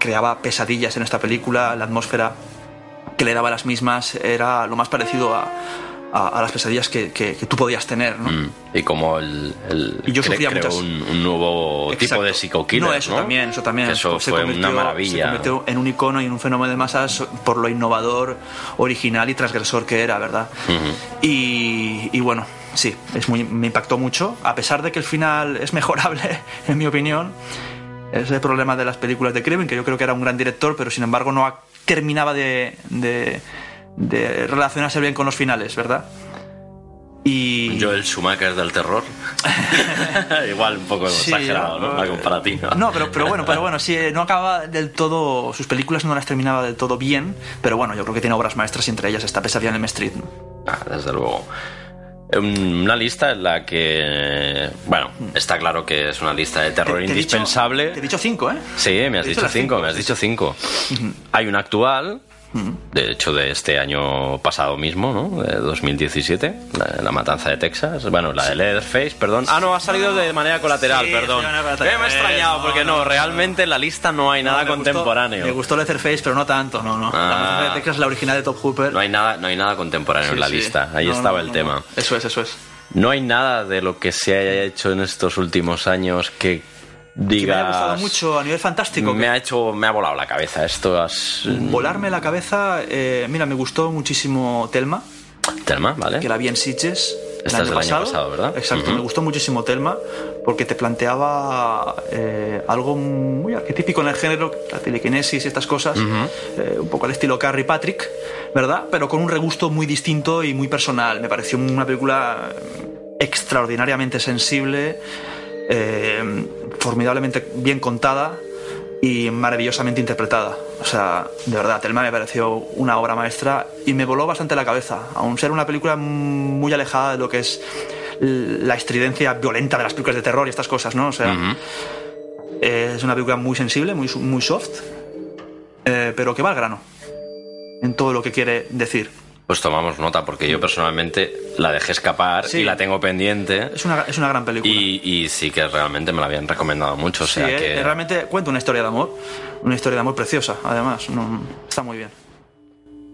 creaba pesadillas en esta película, la atmósfera que le daba las mismas era lo más parecido a, a- a las pesadillas que, que- que tú podías tener, ¿no? mm, y como el, el Y yo sufría muchas. un, un nuevo tipo de psico-killer, No, eso también, eso también. Eso Pues fue una maravilla. Se convirtió en un icono y en un fenómeno de masas por lo innovador, original y transgresor que era, ¿verdad? Y, y bueno, sí, es muy, me impactó mucho, a pesar de que el final es mejorable, en mi opinión. Es el problema de las películas de Craven, que yo creo que era un gran director, pero sin embargo no ha- terminaba de, de, de relacionarse bien con los finales, ¿verdad? Y... Joel Schumacher del terror. Igual un poco Sí, exagerado, ¿no? La comparativa. No, pero, pero bueno, pero bueno, sí, eh, no acaba del todo. Sus películas no las terminaba del todo bien, pero bueno, yo creo que tiene obras maestras y entre ellas está Pesadilla en el Street. ¿no? Ah, desde luego. Un- Una lista en la que, bueno, está claro que es una lista de terror Te- te he dicho- indispensable. Te he dicho cinco, ¿eh? Sí, me has dicho cinco, cinco, me has dicho cinco. Hay una actual, de hecho de este año pasado mismo, ¿no? De 2017, la, la matanza de Texas, bueno, la de Leatherface, perdón. Ah, no, ha salido de manera colateral, Sí, perdón. Eh, me he extrañado, No, porque no, realmente en la lista no hay nada Me gustó- contemporáneo. me gustó Leatherface, pero no tanto, no, no. Ah. La Matanza de Texas, la original de Top Hooper. No hay nada, no hay nada contemporáneo en la sí. lista, ahí estaba el tema. Eso es, eso es. No hay nada de lo que se haya hecho en estos últimos años que Que me ha gustado mucho a nivel fantástico. Me que- ha hecho, me ha volado la cabeza. Esto has... Volarme la cabeza, eh, mira, me gustó muchísimo Telma, Telma, ¿vale? que la vi en Sitges. el Esta es del año pasado, ¿verdad? Exacto, Ujú. me gustó muchísimo Telma porque te planteaba eh, algo muy arquetípico en el género, la telequinesis y estas cosas, eh, un poco al estilo Carrie Patrick, ¿verdad? Pero con un regusto muy distinto y muy personal. Me pareció una película extraordinariamente sensible, eh, formidablemente bien contada y maravillosamente interpretada. O sea, de verdad, Telma me pareció una obra maestra y me voló bastante la cabeza, aun ser una película muy alejada de lo que es la estridencia violenta de las películas de terror y estas cosas, ¿no? O sea, eh, es una película muy sensible, muy, muy soft, eh, pero que va al grano en todo lo que quiere decir. Pues tomamos nota porque yo personalmente la dejé escapar Sí. y la tengo pendiente. Es una, es una gran película. Y, y sí que realmente me la habían recomendado mucho. O sea eh, que... realmente cuenta una historia de amor, una historia de amor preciosa, además, no, está muy bien.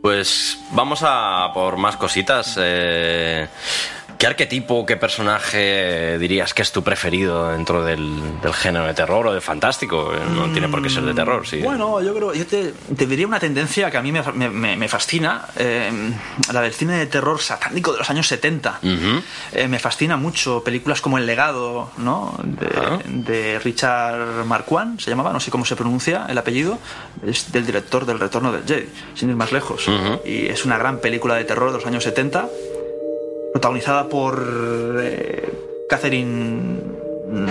Pues vamos a por más cositas. Eh, ¿Qué arquetipo, qué personaje dirías que es tu preferido dentro del, del género de terror o de fantástico? No tiene por qué ser de terror, sí. Bueno, yo creo, yo te, te diría una tendencia que a mí me, me- me- fascina, eh, la del cine de terror satánico de los años 70. Ujú. Eh, me fascina mucho películas como El legado, ¿no? De, Ah. de Richard Marquand, se llamaba, no sé cómo se pronuncia el apellido, es del director del Retorno del Jedi, sin ir más lejos. Ujú. Y es una gran película de terror de los años 70, protagonizada por eh, Catherine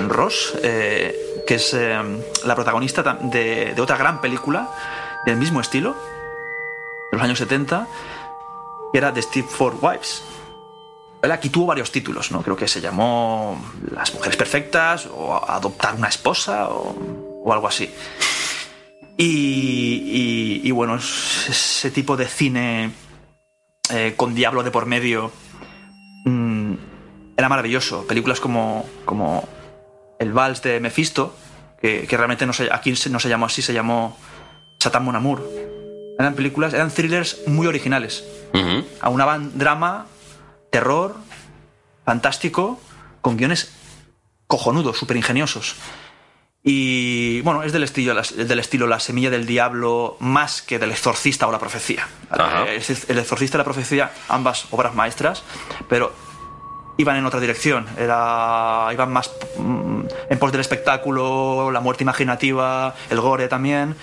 Ross, eh, que es eh, la protagonista de, otra gran película del mismo estilo, de los años 70, que era The Steve Four Wives aquí tuvo varios títulos, ¿no? Creo que se llamó Las Mujeres Perfectas o Adoptar una Esposa o, o algo así. Y, y- y bueno, es- ese tipo de cine con Diablo de por medio mm, era maravilloso. Películas como, como El Vals de Mephisto, que, que realmente no se, aquí se- no se llamó así, se llamó Satan Mon Amour. Eran películas, eran thrillers muy originales. Ujú. Aunaban drama, terror, fantástico, con guiones cojonudos, súper ingeniosos. Y bueno, es del estilo, del estilo La Semilla del Diablo más que del Exorcista o La Profecía. Ajá. Eh, El Exorcista y La Profecía, ambas obras maestras, pero iban en otra dirección. Era, iban más mm, en pos del espectáculo, la muerte imaginativa, el gore también.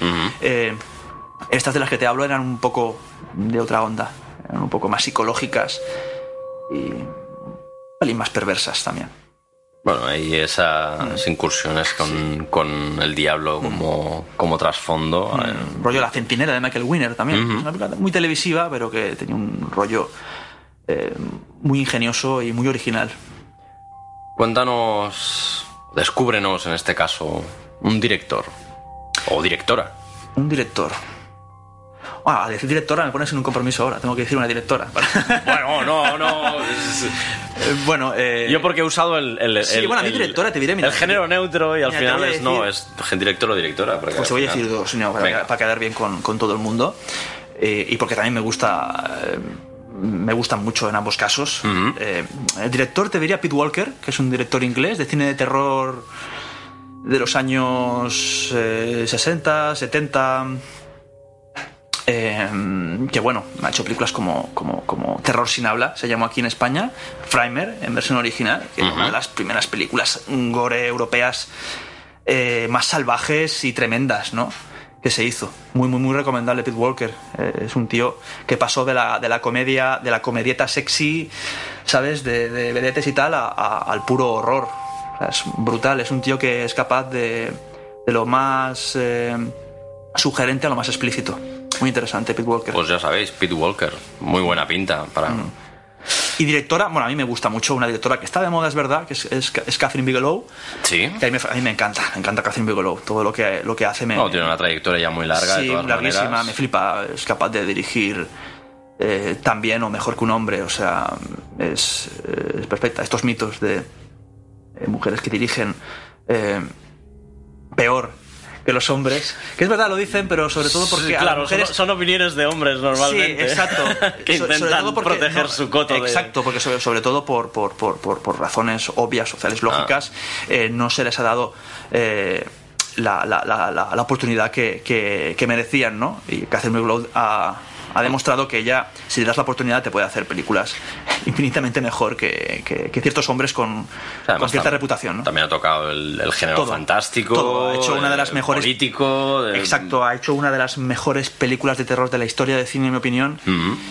Eh, estas de las que te hablo eran un poco de otra onda, eran un poco más psicológicas y pelín más perversas también. Bueno, hay esas incursiones con, con el diablo como, como trasfondo. eh, rollo La Centinela de Michael Winner también. Es Una película muy televisiva, pero que tenía un rollo eh, muy ingenioso y muy original. Cuéntanos, descúbrenos en este caso, un director o directora. Un director. Ah, a decir directora me pones en un compromiso ahora. Tengo que decir una directora. Bueno, no, no. Eh, bueno, eh, Yo porque he usado el, el- Sí, el- bueno, a mí directora te diré, mira, el género neutro y al mira, final es no, es director o directora. Pues te voy a decir dos, no, para, quedar bien con, con todo el mundo. Eh, y porque también me gusta. eh, me gustan mucho en ambos casos. Eh, el director te diría Pete Walker, que es un director inglés de cine de terror de los años eh, 60, 70. Eh, que bueno, ha hecho películas como, como, como Terror sin habla, se llamó aquí en España, Frimer, en versión original, que es una de las primeras películas gore europeas eh, más salvajes y tremendas, ¿no? Que se hizo. Muy, muy, muy recomendable Pete Walker. Eh, es un tío que pasó de la, de la comedia, de la comedieta sexy, ¿sabes? De, de vedetes y tal, a- a- al puro horror. O sea, es brutal. Es un tío que es capaz de, de lo más eh, sugerente a lo más explícito. Muy interesante, Pete Walker. Pues ya sabéis, Pete Walker, muy buena pinta para. Mm. Y directora, bueno, a mí me gusta mucho una directora que está de moda, es verdad, que es, es, es Catherine Bigelow. Sí. Que a mí, me, a mí me encanta, me encanta Catherine Bigelow. Todo lo que, lo que hace me, No, tiene una trayectoria ya muy larga de sí, todas larguísima, maneras. me flipa. Es capaz de dirigir eh, tan bien o mejor que un hombre. O sea, es, es perfecta. Estos mitos de eh, mujeres que dirigen eh, peor que los hombres. Que es verdad, lo dicen, pero sobre todo porque Sí, a claro, mujeres... son, son opiniones de hombres normalmente. Sí, exacto. que So- intentan proteger no, su coto. de- Exacto, porque sobre, sobre todo por, por, por, por, por razones obvias, sociales, lógicas, Ah. eh, no se les ha dado eh, la, la, la, la- la oportunidad que, que, que merecían, ¿no? Y Catherine Bigelow ha, ha demostrado que ella, si le das la oportunidad, te puede hacer películas infinitamente mejor que, que- que ciertos hombres con, O sea, con cierta tam- reputación, ¿no? También ha tocado el, el género Todo, fantástico. todo. Ha hecho una de las mejores- Político. Exacto, ha hecho una de las mejores películas de terror de la historia de cine, en mi opinión.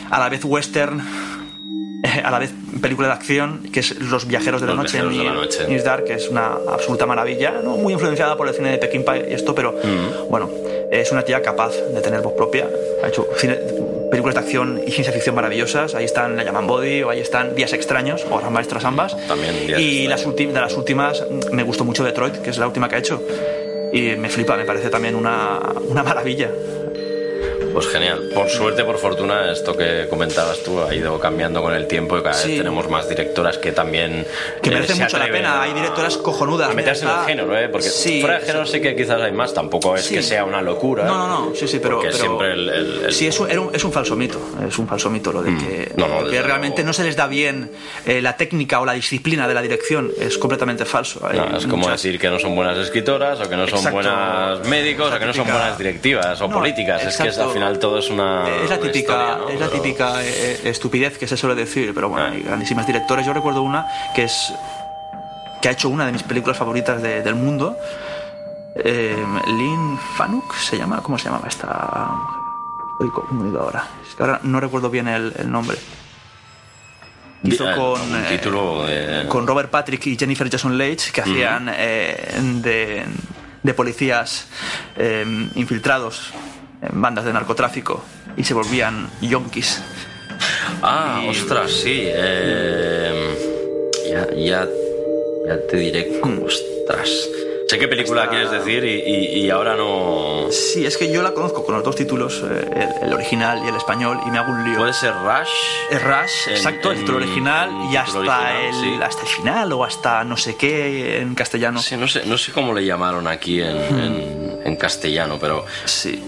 A la vez western, a la vez película de acción, que es Los Viajeros de la Los Noche, de la Noche. Is Dark, que es una absoluta maravilla, ¿no? muy influenciada por el cine de Peckinpah y esto, pero bueno, es una tía capaz de tener voz propia. Ha hecho cine- películas de acción y ciencia ficción maravillosas. Ahí están La llaman Body o ahí están Días Extraños, obras maestras ambas. También y las de las últimas mm, me gustó mucho Detroit, que es la última que ha hecho. Y me flipa, me parece también una, una maravilla. Pues genial. Por suerte, por fortuna, esto que comentabas tú ha ido cambiando con el tiempo y cada Sí. vez tenemos más directoras que también. Que eh, merece se mucho la pena. a- Hay directoras cojonudas. A meterse en el género, ¿eh? Porque Sí, fuera de género sí que quizás hay más. Tampoco es Sí. que sea una locura. No, no, no, sí, sí, pero. Siempre el. el- el- Sí, es un, es un falso mito. Es un falso mito lo de que, No, no, que realmente luego. no se les da bien eh, la técnica o la disciplina de la dirección. Es completamente falso. No, es como muchas- decir que no son buenas escritoras o que no son Exacto. buenos médicos o que no son buenas directivas o políticas. Es que es- exacto. Final todo es una. es la típica, historia, ¿no? es la Pero- típica eh, eh, estupidez que se suele decir, pero bueno, Ah. hay grandísimas directores. Yo recuerdo una que es que ha hecho una de mis películas favoritas de- del mundo. Eh, Lynn Fanuc se llama, ¿cómo se llamaba esta confundido ahora. Es que ahora no recuerdo bien el, el nombre. Hizo Eh, con, un título de. con Robert Patrick y Jennifer Jason Leigh que hacían de, de policías eh, infiltrados bandas de narcotráfico y se volvían yonkis. Ah, Y- ostras, sí. eh, ya, ya, ya te diré cómo. Ostras. Sé qué película quieres decir y, y- y ahora no. Sí, es que yo la conozco con los dos títulos, eh, el, el original y el español, y me hago un lío. Puede ser Rush. Es Rush, En- exacto, el título original y hasta, original, el, sí. hasta el final o hasta no sé qué en castellano. Sí, no sé, no sé cómo le llamaron aquí en, en- en castellano, pero, Sí.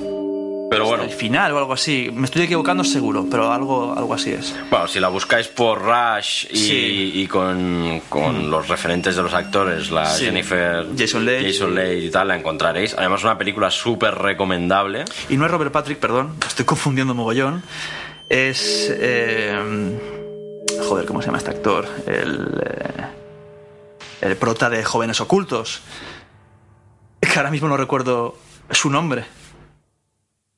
Pero bueno, El final o algo así. Me estoy equivocando seguro, pero algo, algo así es. bueno, si la buscáis por Rush y, Sí. y con, con los referentes de los actores, la Sí. Jennifer Jason Leigh. Jason Leigh y tal, la encontraréis. Además, una película súper recomendable. Y no es Robert Patrick, perdón, estoy confundiendo mogollón. Es. eh, joder, ¿cómo se llama este actor? El. eh, el prota de Jóvenes Ocultos. Que ahora mismo no recuerdo su nombre.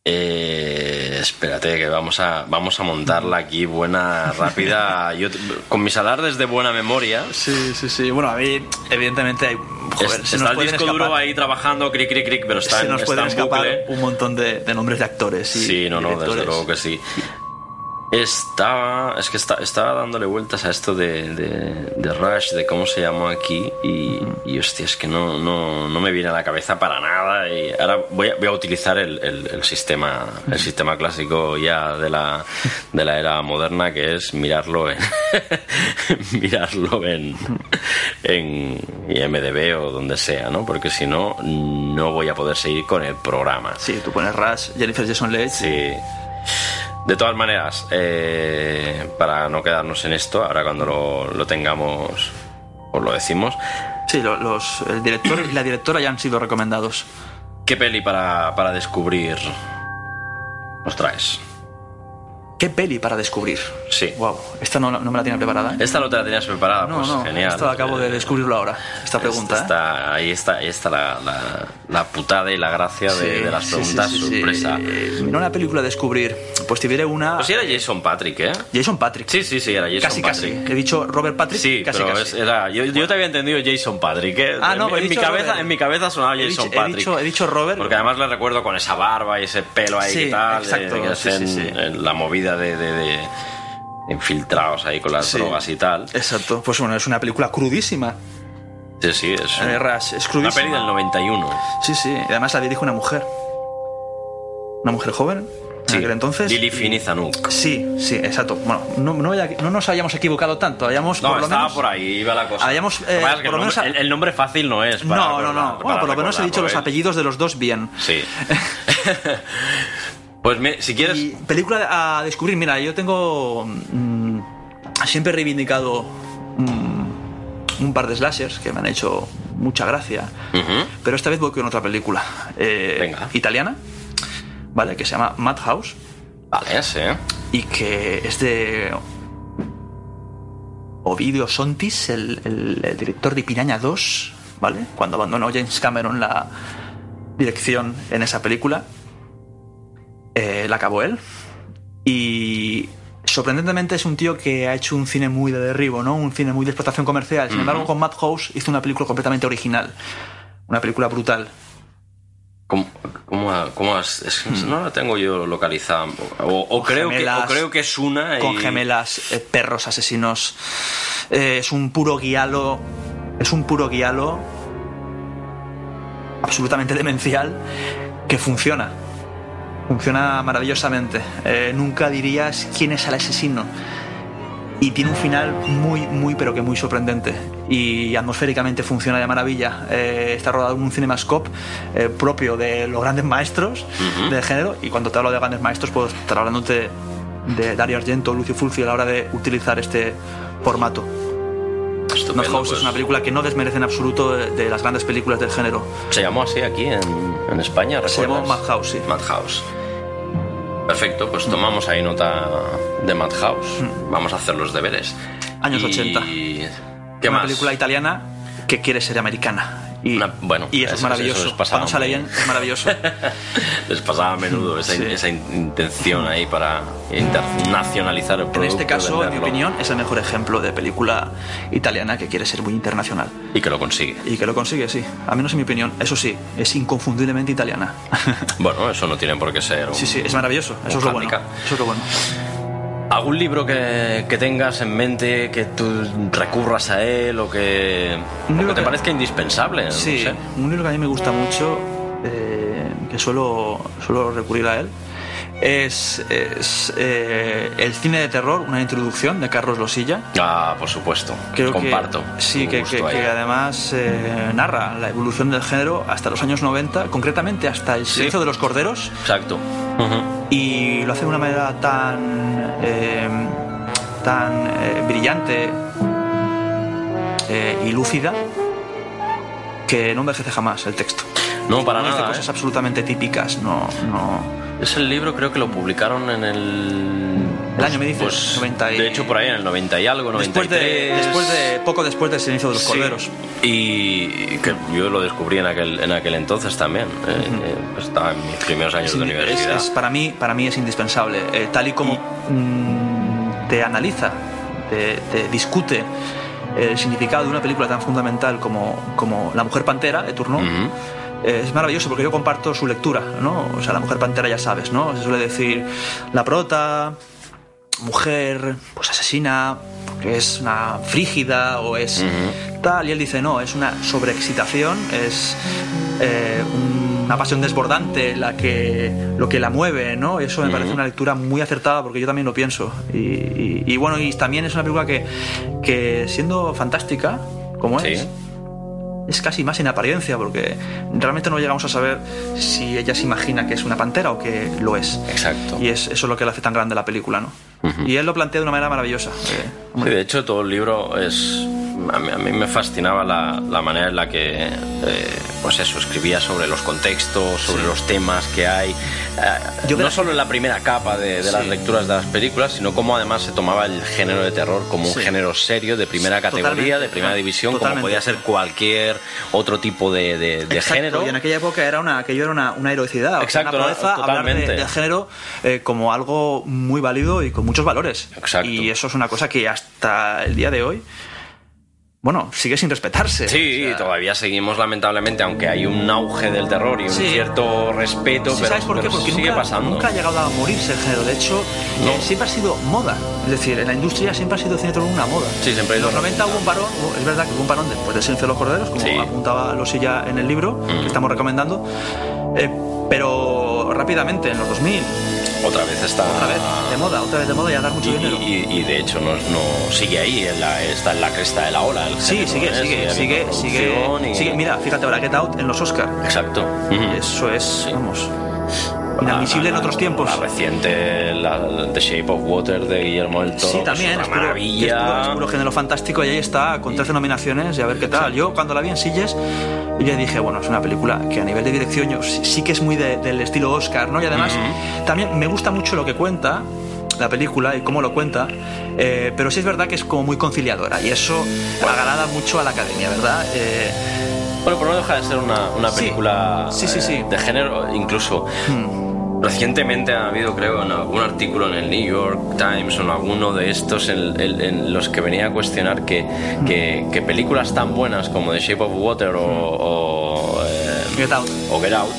Eh, espérate, que vamos a, vamos a montarla aquí buena, rápida. Yo, con mis alardes de buena memoria. Sí, sí, sí. Bueno, a mí, evidentemente, hay. Joder, es- se está nos el disco escapar, duro ahí trabajando, cric, cric, cric, pero está, se nos pueden en escapar bucle. un montón de, de nombres de actores. Y Sí, no, no, desde luego que sí. Estaba, es que está- estaba dándole vueltas a esto de, de, de Rush, de cómo se llamó aquí, y, y hostia, es que no, no, no me viene a la cabeza para nada. Y ahora voy a, voy a utilizar el, el- el sistema, el sistema clásico ya de la, de la era moderna, que es mirarlo en, mirarlo en, en IMDB o donde sea, ¿no? Porque si no, no voy a poder seguir con el programa. Sí, tú pones Rush, Jennifer Jason Leigh. Sí. De todas maneras, eh, para no quedarnos en esto, ahora cuando lo, lo tengamos os lo decimos. Sí, lo- los, el director y la directora ya han sido recomendados. ¿Qué peli para, para descubrir nos traes? ¿Qué peli para descubrir? Sí. Wow, esta no, no me la tiene preparada. ¿eh? Esta no te la tenías preparada, No, pues no, genial. esto acabo de Eh, descubrirlo ahora, esta pregunta. ¿eh? está- ahí está, ahí está la, la- la putada y la gracia de, Sí, de las sí, preguntas sí, sí, sorpresa. Eh, No una película a descubrir, pues te diré una. Pues era Jason Patrick, ¿eh? Jason Patrick. Sí, sí, sí, era Jason casi, Patrick. casi. He dicho Robert Patrick. Sí, casi, pero casi. es- era, yo, yo te había entendido Jason Patrick. ¿eh? Ah, no, en, he en mi dicho cabeza, Robert. en mi cabeza sonaba He Jason dicho- he Patrick. dicho- he dicho Robert. Porque además le recuerdo con esa barba y ese pelo ahí y tal. de- exacto, de sí. en la movida de, de- de infiltrados ahí con las Sí. drogas y tal. Exacto. Pues bueno, es una película crudísima. Sí, sí, es Eh, Rush, es una crudísima. peli del 91. Sí, sí. Y además la dirige una mujer. Una mujer joven. Sí, En aquel entonces. Lily Zanuck. Sí, sí, exacto. Bueno, no, no, no nos hayamos equivocado tanto. Hayamos No, por lo estaba menos. por ahí, iba la cosa. Habíamos, Lo que eh, por lo el, menos nombre, el- el nombre fácil no es. Para no, no, no. para Bueno, por lo menos he dicho los ¿eh? apellidos de los dos bien. Sí. pues me- si quieres. Y película a descubrir, mira, yo tengo. mm, siempre he reivindicado mm, un par de slashers que me han hecho mucha gracia. Pero esta vez voy con otra película. eh, Venga. Italiana, ¿vale? Que se llama Madhouse. Vale, sí. Y que es de. Ovidio Sontis, el, el- el director de Piraña 2, ¿vale? Cuando abandonó James Cameron la dirección en esa película, eh, la acabó él. Y sorprendentemente es un tío que ha hecho un cine muy de derribo, ¿no? Un cine muy de explotación comercial. Sin embargo, con Madhouse hizo una película completamente original. Una película brutal. ¿Cómo, cómo, cómo has- es que no la tengo yo localizada? O, o creo, que, o gemelas, creo que es una. y- con gemelas, eh, perros asesinos. Eh, es un puro guialo. Es un puro guialo absolutamente demencial que funciona. Funciona maravillosamente. Eh, nunca dirías quién es el asesino. Y tiene un final muy, muy, pero que muy sorprendente. Y atmosféricamente funciona de maravilla. Eh, está rodado en un cinemascope eh, propio de los grandes maestros Ujú. del género. Y cuando te hablo de grandes maestros, puedo estar hablándote de Dario Argento, Lucio Fulci a la hora de utilizar este formato. Estupendo, Madhouse pues. es una película que no desmerece en absoluto de, las grandes películas del género. Se llamó así aquí en, en España, Se llamó ¿recuerdas? Madhouse, sí. Madhouse. Perfecto, pues tomamos ahí nota de Madhouse. Vamos a hacer los deberes. Años Y- 80. ¿Qué una más? película italiana que quiere ser americana. Y, Una- bueno, y eso, es maravilloso. eso les pasaba Cuando bien, es maravilloso. Les pasaba a menudo esa, Sí. esa intención ahí para internacionalizar el en producto. este caso, en mi opinión, es el mejor ejemplo de película italiana que quiere ser muy internacional. Y que lo consigue. Y que lo consigue, sí. A menos en mi opinión. Eso sí, es inconfundiblemente italiana. Bueno, eso no tiene por qué ser un, sí, sí, es maravilloso. Eso es lo bueno. Eso es lo bueno. ¿Algún libro que, que tengas en mente que tú recurras a él o que, o te que- parezca indispensable? no Sí, sé? un libro que a mí me gusta mucho, eh, que suelo, suelo recurrir a él, es, es, eh, El cine de terror, una introducción de Carlos Losilla. Ah, por supuesto. Creo Comparto. Que, sí, que, que- además eh, narra la evolución del género hasta los años 90, concretamente hasta el silencio de los corderos, Exacto. Y lo hace de una manera tan, eh, tan eh, brillante y lúcida que no envejece jamás el texto. No, para no dice nada. cosas ¿eh? absolutamente típicas, no, no. Es el libro, creo que lo publicaron en el. El año me dices, Pues, 90 y- De hecho, por ahí en el 90 y algo, 93. Después de, después de poco después del silencio de los Sí. corderos. Y que yo lo descubrí en aquel, en aquel entonces también. Eh, eh, estaba en mis primeros años Es de universidad. es- es- para, mí, para mí es indispensable. Eh, tal y como mm, te analiza, te, te discute el significado de una película tan fundamental como, como La Mujer Pantera de Turno. Ujú. Eh, Es maravilloso porque yo comparto su lectura, ¿no? O sea, la mujer pantera ya sabes, ¿no? Se suele decir la prota, mujer, pues asesina, porque es una frígida o es tal, y él dice, no, es una sobreexcitación, es eh, una pasión desbordante la que, lo que la mueve, ¿no? Y eso me parece una lectura muy acertada porque yo también lo pienso. Y, y- y bueno, y también es una película que, que siendo fantástica, como Sí. es, es casi más en apariencia, porque realmente no llegamos a saber si ella se imagina que es una pantera o que lo es. Exacto. Y es, eso es lo que le hace tan grande la película, ¿no? Y él lo plantea de una manera maravillosa. eh, Sí, hombre. de hecho, todo el libro es. A mí, a mí me fascinaba la, la manera en la que, eh, pues eso, escribía sobre los contextos, sobre los temas que hay. eh, Yo no solo en la primera capa de, de las Sí. lecturas de las películas, sino cómo además se tomaba el género de terror como un Sí. género serio, de primera Sí, categoría, totalmente, de primera división, como totalmente. podía ser cualquier otro tipo de, de- de género. Y en aquella época era una, aquello era una, una heroicidad, o sea, Exacto, una proeza hablar de- género eh, como algo muy válido y con muchos valores. Exacto. Y eso es una cosa que hasta el día de hoy, bueno, sigue sin respetarse. Sí, O sea, todavía seguimos lamentablemente, aunque hay un auge del terror y un Sí. cierto respeto, Sí, pero, ¿Sabes por qué? Porque sigue nunca, pasando. nunca ha llegado a morirse el género. De hecho, No. eh, siempre ha sido moda. Es decir, en la industria siempre ha sido el cine de una moda. Sí, siempre En los 90 hubo un parón, es verdad que hubo un parón después del Silencio de los Corderos, como Sí. apuntaba Losilla en el libro, Mm. que estamos recomendando. Eh, pero rápidamente, en los 2000, Otra vez está. otra vez de moda, otra vez de moda y a dar mucho Y, dinero. y- y de hecho no, no sigue ahí, en la- está en la cresta de la ola. el Sí, sigue, ¿eh? sigue, sigue, sigue, y- sigue. Mira, fíjate ahora, Get Out en los Oscar. Exacto. Eso es, Sí. vamos, inadmisible en otros tiempos. La reciente, la, The Shape of Water de Guillermo del Toro. Sí, también, Es es una puro, es maravilla. puro, es puro género fantástico y ahí está, con 13 nominaciones y a ver qué tal. Yo cuando la vi en Silles, yo ya dije, bueno, es una película que a nivel de dirección yo sí, sí que es muy de- del estilo Oscar, ¿no? Y además también me gusta mucho lo que cuenta la película y cómo lo cuenta, eh, pero sí es verdad que es como muy conciliadora y eso agrada mucho a la academia, ¿verdad? Eh, Bueno, pero no deja de ser una, una película Sí, sí, eh, sí. de género, incluso. hmm, Recientemente ha habido, creo, en algún artículo en el New York Times o en alguno de estos en, en- en los que venía a cuestionar que, que- que películas tan buenas como The Shape of Water o, o, eh, Get Out. o Get Out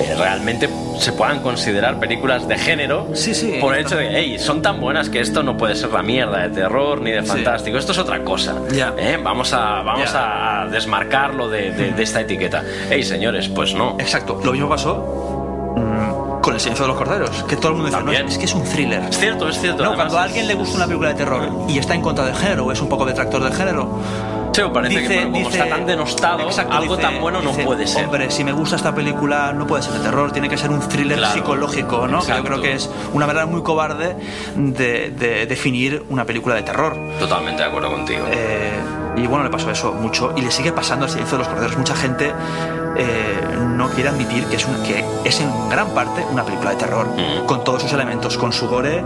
eh, realmente se puedan considerar películas de género Sí, sí. por el hecho de, hey, son tan buenas que esto no puede ser la mierda de terror ni de Sí. fantástico, esto es otra cosa. Ya. ¿eh? Vamos, a, vamos Ya. a desmarcarlo de, de- de esta etiqueta. Hey, señores, pues no. Exacto, lo mismo pasó con El silencio de los corderos, que todo el mundo dice, no, es que es un thriller. Es cierto, es cierto. No, además cuando a alguien le gusta una película de terror y está en contra del género o es un poco detractor del género, Sí, parece que dice, bueno, como dice- está tan denostado, Exacto, algo dice- tan bueno no puede ser. Hombre, si me gusta esta película, no puede ser de terror, tiene que ser un thriller Claro, psicológico, ¿no? Que yo creo que es una manera muy cobarde de, de definir una película de terror. Totalmente de acuerdo contigo. Eh, y bueno, le pasó eso mucho y le sigue pasando al silencio de los corderos. Mucha gente eh, no quiere admitir que es, un- que es en gran parte una película de terror, Mm. con todos sus elementos, con su gore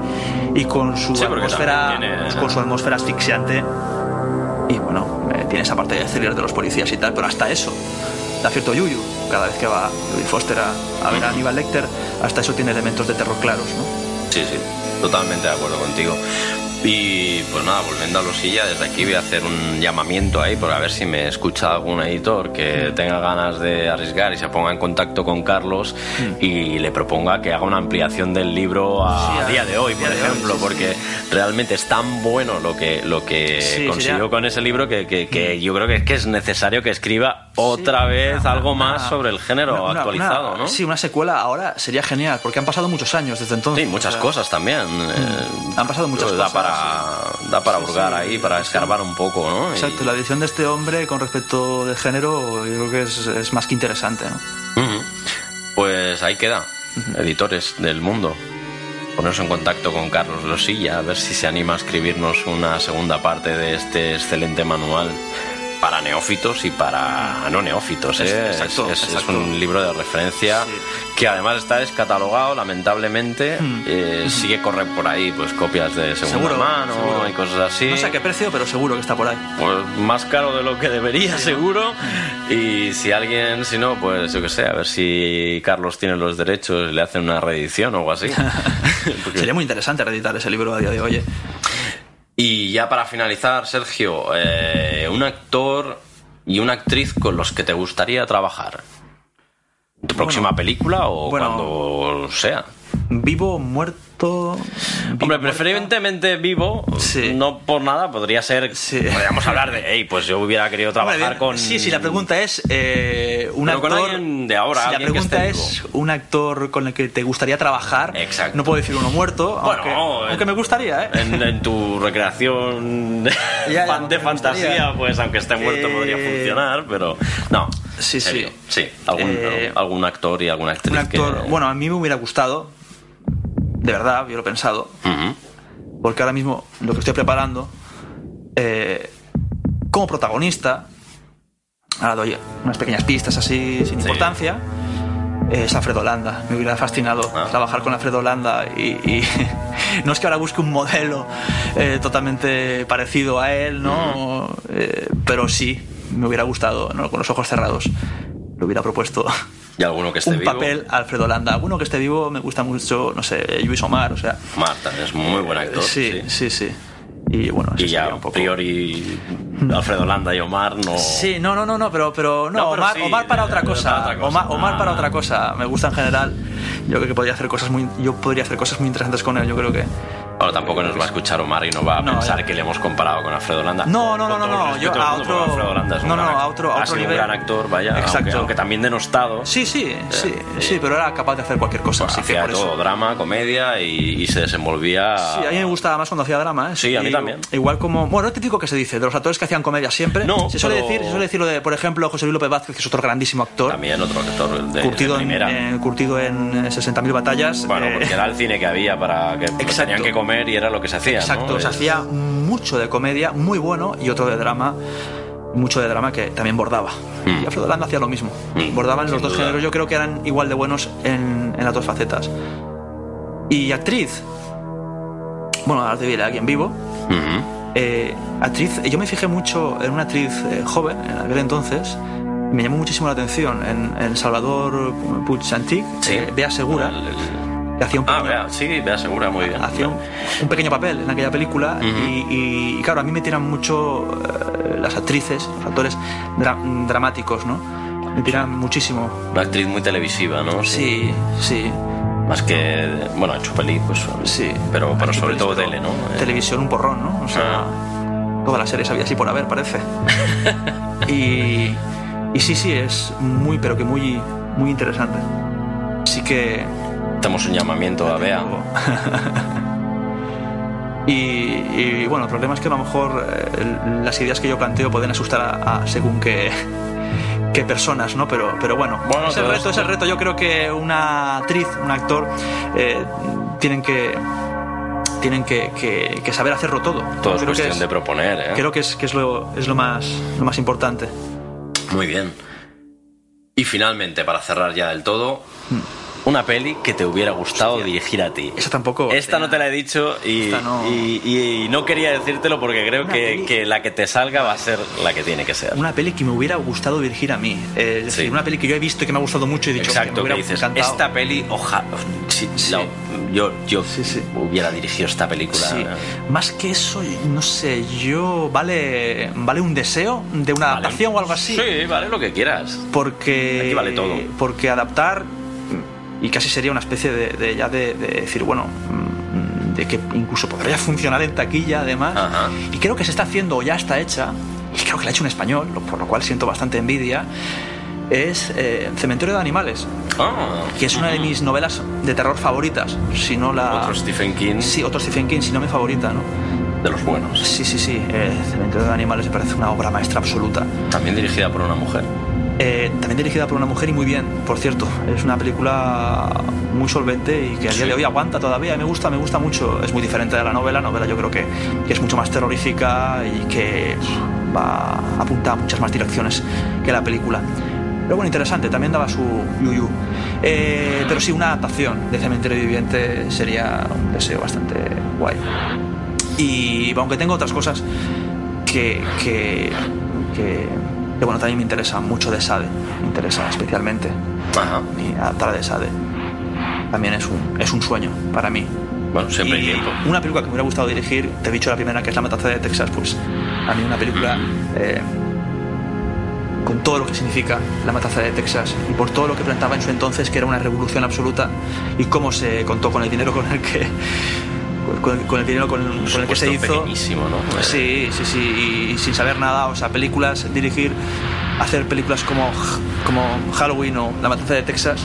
y con su Sí, atmósfera, tiene- con su atmósfera asfixiante. Y bueno, eh, tiene esa parte de thriller de los policías y tal, pero hasta eso da cierto yuyu. Cada vez que va Jodie Foster a, a ver a Aníbal Lecter, hasta eso tiene elementos de terror claros, ¿no? Sí, sí, totalmente de acuerdo contigo. Y pues nada, volviendo a Losilla, desde aquí voy a hacer un llamamiento ahí por a ver si me escucha algún editor que tenga ganas de arriesgar y se ponga en contacto con Carlos y le proponga que haga una ampliación del libro a, Sí, día de hoy, por de hoy, ejemplo, sí, sí. porque realmente es tan bueno lo que, lo que Sí, consiguió con ese libro que, que- que yo creo que es, que es necesario que escriba otra vez Una- algo una- más sobre el género una- actualizado, ¿no? Sí, una secuela ahora sería genial, porque han pasado muchos años desde entonces. Sí, muchas O sea, cosas también. eh, Han pasado muchas cosas, Para, Da para hurgar ahí, para escarbar un poco, ¿no? Y- Exacto, la visión de este hombre con respecto de género, yo creo que es, es más que interesante, ¿no? Pues ahí queda, editores del mundo. Ponerse en contacto con Carlos Losilla, a ver si se anima a escribirnos una segunda parte de este excelente manual para neófitos y para no neófitos. ¿eh? Es- exacto, es, es exacto. un libro de referencia Sí. que además está descatalogado, lamentablemente. Mm. Eh, sigue correr por ahí pues copias de segunda Seguro, mano seguro. y cosas así. No sé a qué precio, pero seguro que está por ahí. Pues más caro de lo que debería, seguro. Y si alguien, si no, pues yo que sé, a ver si Carlos tiene los derechos y le hacen una reedición o algo así. Porque- Sería muy interesante reeditar ese libro a día de hoy. Y ya para finalizar, Sergio, eh, un actor y una actriz con los que te gustaría trabajar. ¿Tu próxima película o bueno. cuando sea? Vivo, muerto. vivo, Hombre, preferentemente vivo, Sí. no por nada, podría ser. Sí. Podríamos hablar de, hey, pues yo hubiera querido trabajar Hombre, con. Sí, sí, la pregunta es. Eh, un Pero actor. de ahora, si la que pregunta es un actor con el que te gustaría trabajar. Exacto. No puedo decir uno muerto, Bueno, aunque, en- aunque me gustaría, ¿eh? En, en tu recreación de, Ya, ya, fan- de fantasía, pues aunque esté muerto Eh, podría funcionar, pero no. Sí, serio, sí. Sí, algún, Eh, algún actor y alguna actriz Un actor. que... Bueno, a mí me hubiera gustado. De verdad, yo lo he pensado. Porque ahora mismo lo que estoy preparando eh, como protagonista, ahora doy unas pequeñas pistas así sin Sí. importancia, es Alfredo Landa. Me hubiera fascinado Ah. trabajar con Alfredo Landa y, y no es que ahora busque un modelo eh, totalmente parecido a él, ¿no? Eh, pero sí, me hubiera gustado, ¿no? con los ojos cerrados. Le hubiera propuesto Y alguno que esté un vivo. papel Alfredo Landa. Alguno que esté vivo me gusta mucho, no sé, Luis Omar, o sea. Marta, es muy buen actor. Sí, sí. sí, sí. Y bueno, Y ya, un poco. priori, Alfredo Landa y Omar no... Sí, no, no, no, no, pero, pero no, No, pero Omar, sí, Omar para de- otra de- cosa. para otra cosa. Omar, Omar para Ah. otra cosa. Me gusta en general. Yo creo que podría hacer cosas muy, yo podría hacer cosas muy interesantes con él. Yo creo que. Bueno, tampoco nos va a escuchar Omar y no va a No, pensar ya. que le hemos comparado con Alfredo Landa. No, no, no, no, no, yo a otro- Alfredo Landa es un no, no, a otro- a otro nivel. un gran actor, vaya, Exacto. aunque, aunque también denostado. Sí, sí, sí, sí. sí, pero era capaz de hacer cualquier cosa. Hacía por todo, eso. drama, comedia y, y se desenvolvía. Sí, a mí me gustaba más cuando hacía drama, ¿eh? Sí, a mí Y- también. Igual como. Bueno, es típico que se dice, de los actores que hacían comedia siempre. No, se suele pero- decir, se suele decir lo de, por ejemplo, José Luis López Vázquez, que es otro grandísimo actor. También otro actor de, curtido, de en, primera. eh, curtido en eh, 60.000 batallas. bueno, eh, porque era el cine que había para que tenían que comer y era lo que se hacía. Exacto, ¿no? se hacía mucho de comedia, muy bueno, y otro de drama, mucho de drama que también bordaba. Mm. Y Alfredo Landa hacía lo mismo. Mm, Bordaban los dos duda. géneros, yo creo que eran igual de buenos en, en las dos facetas. Y actriz, bueno, ahora te diré a alguien vivo. Ujú. Eh, actriz, yo me fijé mucho en una actriz eh, joven, en aquel entonces, me llamó muchísimo la atención en, en Salvador Puig Sí. Bea Segura, El- el- que hacía un Ah, pequeño- vea, sí, vea segura, muy bien. hacía un, un pequeño papel en aquella película y, y, claro, a mí me tiran mucho eh, las actrices, los actores dra- dramáticos, ¿no? Me tiran muchísimo. Una actriz muy televisiva, ¿no? Sí, sí, Más que. Bueno, ha hecho peli, pues. sí. Pero, pero sobre todo tele, ¿no? Televisión un porrón, ¿no? O sea, todas las series había así por haber, parece. y, y sí, sí, es muy, pero que muy, muy interesante. Así que Hacemos un llamamiento a Bea. Y, y, bueno, el problema es que a lo mejor eh, las ideas que yo planteo pueden asustar a, a según qué, qué personas, ¿no? Pero, pero bueno, Bueno, es el reto, es el reto. Yo creo que una actriz, un actor, eh, tienen que tienen que, que- que saber hacerlo todo. Todo es creo que cuestión es, de proponer, ¿eh? creo que es, que es, lo, es lo, más, lo más importante. Muy bien. Y finalmente, para cerrar ya del todo, una peli que te hubiera gustado dirigir a ti. Esa tampoco. Esta no te la he dicho y, no. y- y- y no quería decírtelo porque creo que, peli- que la que te salga va a ser la que tiene que ser. Una peli que me hubiera gustado dirigir a mí. Eh, es decir, Sí. una peli que yo he visto y que me ha gustado mucho y he dicho que me Exacto, que hubiera dices, encantado. esta peli, ojalá, sí, Sí. yo, yo Sí, sí. hubiera dirigido esta película. Sí. Más que eso, no sé, yo vale vale un deseo de una Vale. adaptación o algo así. Sí, vale lo que quieras. Porque Aquí vale todo. Porque adaptar y casi sería una especie de, de- ya de, de decir bueno mm, de que incluso podría funcionar en taquilla además Ajá. y creo que se está haciendo o ya está hecha y creo que la ha hecho en español por lo cual siento bastante envidia es eh, Cementerio de Animales Ah, que es una de mis novelas de terror favoritas si no la Otro Stephen King sí otro Stephen King si no mi favorita no de los buenos. sí sí sí eh, Cementerio de Animales me parece una obra maestra absoluta También dirigida por una mujer. Eh, también dirigida por una mujer y muy bien, por cierto. Es una película muy solvente y que a día de hoy aguanta todavía. y Me gusta, me gusta mucho. Es muy diferente de la novela. La novela yo creo que, que es mucho más terrorífica y que va apunta a muchas más direcciones que la película. Pero bueno, interesante, también daba su yuyu. Eh, pero sí, una adaptación de Cementerio Viviente sería un deseo bastante guay. Y aunque tengo otras cosas que, que, que, que, bueno, también me interesan mucho de Sade, me interesa especialmente. Ajá. Y adaptar a de Sade también es un, es un sueño para mí. Bueno, siempre hay Y tiempo. Una película que me hubiera gustado dirigir, te he dicho la primera que es La Matanza de Texas, pues a mí una película eh, con todo lo que significa La Matanza de Texas y por todo lo que plantaba en su entonces, que era una revolución absoluta, y cómo se contó con el dinero con el que. Con, con el dinero con, con el que se hizo. pequeñísimo, ¿no? Sí, sí, sí, y, y sin saber nada, o sea, películas, dirigir, hacer películas como, como Halloween o La Matanza de Texas,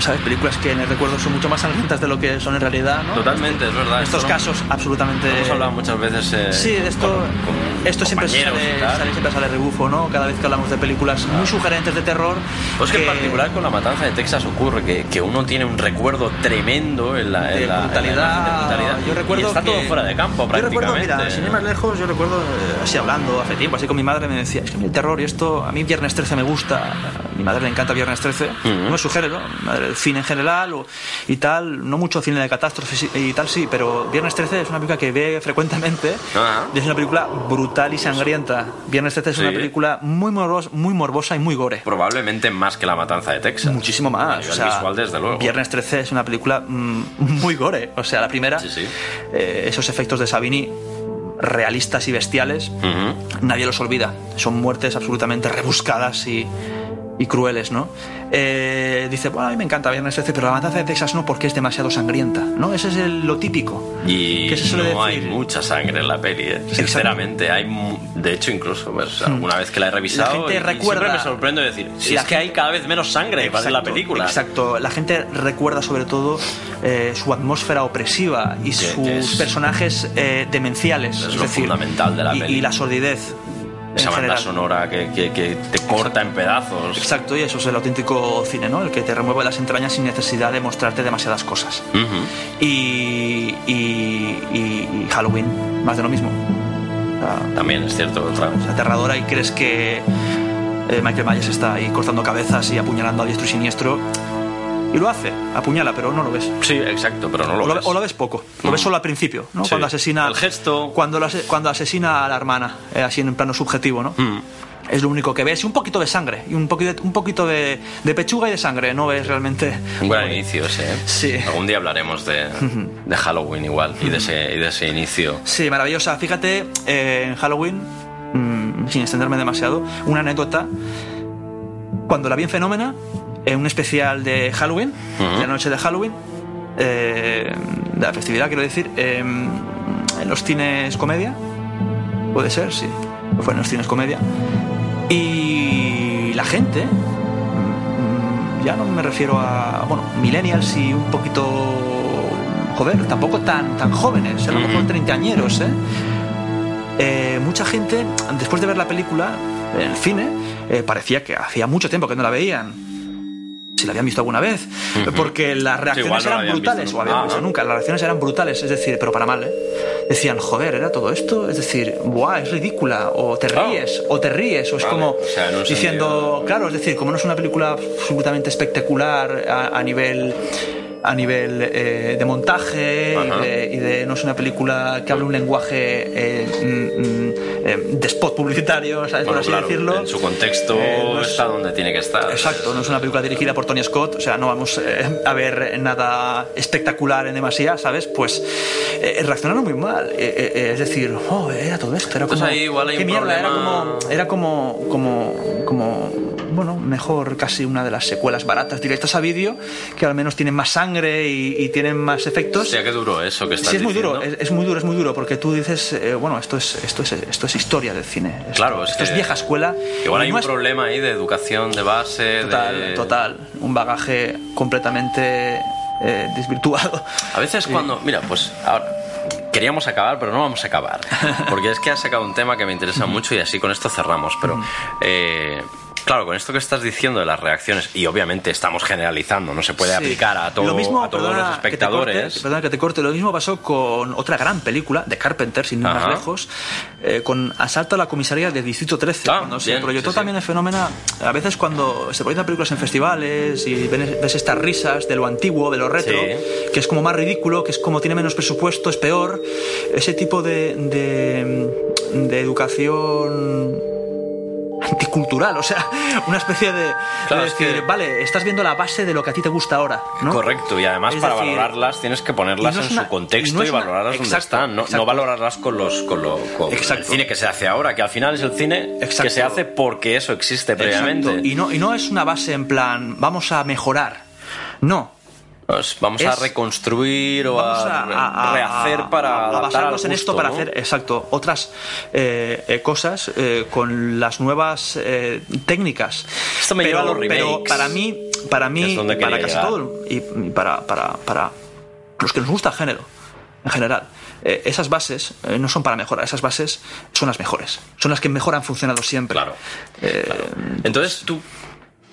¿sabes? Películas que en el recuerdo son mucho más sangrientas de lo que son en realidad, ¿no? Totalmente, es verdad. En estos Esto casos, absolutamente. Hemos hablado muchas veces. eh, Sí, esto, con- con esto siempre sale, sale- siempre sale rebufo, ¿no? Cada vez que hablamos de películas muy sugerentes de terror. Pues que en particular con la matanza de Texas ocurre que, que uno tiene un recuerdo tremendo en la, en de la- en la brutalidad. de brutalidad. Yo recuerdo y está que- todo fuera de campo Yo prácticamente. recuerdo, mira, sin ir más lejos, yo recuerdo, eh, así hablando hace tiempo, así con mi madre me decía, es que el terror y esto, a mí Viernes 13 me gusta, a mi madre le encanta Viernes 13, no es su género, mi madre, el cine en general o- y tal, no mucho cine de catástrofes y, y tal, sí, pero Viernes 13 es una película que ve frecuentemente Ajá. y es una película brutal y sangrienta. Viernes 13 es una Sí. película muy, morbos- muy morbosa y muy gore. Probablemente más que la matanza de Texas. Muchísimo A más. nivel o sea, visual, desde luego. Viernes 13 es una película mm, muy gore. O sea, la primera, Sí, sí. eh, esos efectos de Savini realistas y bestiales, Ujú. nadie los olvida. Son muertes absolutamente rebuscadas y, y crueles, ¿no? Eh, dice, bueno, a mí me encanta Viernes 13, pero la matanza de Texas no porque es demasiado sangrienta, ¿no? Ese es el- lo típico. Y que se suele no decir. hay mucha sangre en la peli, ¿eh? sinceramente. Hay, de hecho, incluso, pues, alguna vez que la he revisado, Hmm. La gente recuerda- siempre me sorprende decir, si La es que hay cada vez menos sangre en la Exacto, película. Exacto. La gente recuerda sobre todo eh, su atmósfera opresiva y sus que es- personajes demenciales. Es es lo decir, fundamental de la y, peli. y la sordidez. Esa banda general. sonora que, que- que te corta en pedazos. Exacto, y eso es el auténtico cine, ¿no? El que te remueve las entrañas sin necesidad de mostrarte demasiadas cosas. Y, y- y- y Halloween, más de lo mismo. También es cierto, otra. es aterradora y crees que eh, Michael Myers está ahí cortando cabezas y apuñalando a diestro y siniestro. Y lo hace, apuñala, pero no lo ves. Sí, exacto, pero no lo o, lo, ves. o lo ves poco, lo ves Mm. solo al principio, ¿no? Sí. Cuando asesina. El gesto. Cuando, cuando asesina a la hermana, eh, así en plano subjetivo, ¿no? Mm. Es lo único que ves. Y un poquito de sangre, y un poquito, de, un poquito de, de pechuga y de sangre, no ves realmente. Un gran inicio ese, ¿eh? Sí. Algún día hablaremos de, de Halloween igual y de ese, y de ese inicio. Sí, maravillosa. Fíjate, eh, en Halloween, mm, sin extenderme demasiado, una anécdota. Cuando la vi en Fenómena, en un especial de Halloween, de la noche de Halloween, eh, de la festividad, quiero decir, eh, en los cines comedia, puede ser, sí, fue en los cines comedia, y la gente, mm, ya no me refiero a, bueno, millennials y un poquito, joder, tampoco tan, tan jóvenes, a lo mejor treintañeros, ¿eh? Eh, mucha gente, después de ver la película en el cine, eh, parecía que hacía mucho tiempo que no la veían. Si la habían visto alguna vez. Porque las reacciones no eran brutales, visto o habían visto Ah. nunca. Las reacciones eran brutales, es decir, pero para mal, ¿eh? decían, joder, ¿era todo esto? Es decir, ¡buah, es ridícula! O te ríes, o te ríes, o es Vale, como o sea, diciendo, sentido- claro, es decir, como no es una película absolutamente espectacular a, a nivel a nivel eh, de montaje y de, y de- no es una película que hable un lenguaje eh, mm, mm, eh, de spot publicitario, ¿sabes? Bueno, por así claro, decirlo. en su contexto Eh, no es- está donde tiene que estar. Exacto, no es una película dirigida por Tony Scott, o sea, no vamos eh, a ver nada espectacular en demasía, ¿sabes? Pues eh, reaccionaron muy mal. Eh, eh, es decir, oh, era todo esto, era Entonces como. ahí igual hay qué un mierda, era problema- como. Era como. como. como. Bueno, mejor casi una de las secuelas baratas directas a vídeo, que al menos tienen más sangre y, y tienen más efectos. Hostia, qué duro eso que estás Sí, es muy diciendo. duro, es, es muy duro, es muy duro, porque tú dices, eh, bueno, esto es, esto es, esto es historia del cine. Esto, Claro, es esto es que vieja escuela. Igual hay un es- problema ahí de educación de base. Total, de... total. Un bagaje completamente eh, desvirtuado. A veces cuando, mira, pues ahora queríamos acabar, pero no vamos a acabar, porque es que has sacado un tema que me interesa mucho y así con esto cerramos. Pero eh, claro, con esto que estás diciendo de las reacciones y obviamente estamos generalizando, no se puede Sí. aplicar a, todo, Lo mismo, a todos perdona los que espectadores. corte, perdona que te corte, lo mismo pasó con otra gran película de Carpenter, sin ir más lejos, eh, con Asalto a la comisaría del Distrito 13. Ah, cuando se bien, proyectó sí, sí. también el fenómeno, a veces cuando se proyectan películas en festivales y ves, ves estas risas de lo antiguo, de lo retro, que es como más ridículo, que es como tiene menos presupuesto, es peor, ese tipo de, de, de educación anticultural, o sea, una especie de, Claro, de es decir, que- vale, estás viendo la base de lo que a ti te gusta ahora, ¿no? Correcto, y además Es para decir, valorarlas tienes que ponerlas no en una- su contexto y no y, es una- valorarlas donde están, no, valorarlas con los con, lo, con el cine que se hace ahora, que al final es el cine que se hace porque eso existe previamente. Exacto. Y no, y no es una base en plan, vamos a mejorar. No. Pues vamos a reconstruir o Vamos a, a, a- a- rehacer para a- basarnos en esto para ¿no? hacer, exacto, otras eh, eh, cosas eh, con las nuevas técnicas. Esto me lleva a los Pero remakes, para mí, para mí, para casi llegar. todo y, y para, para, para los que nos gusta el género, en general. eh, esas bases eh, no son para mejorar, esas bases son las mejores, son las que mejor han funcionado siempre. Claro. Eh, Claro. Entonces tú,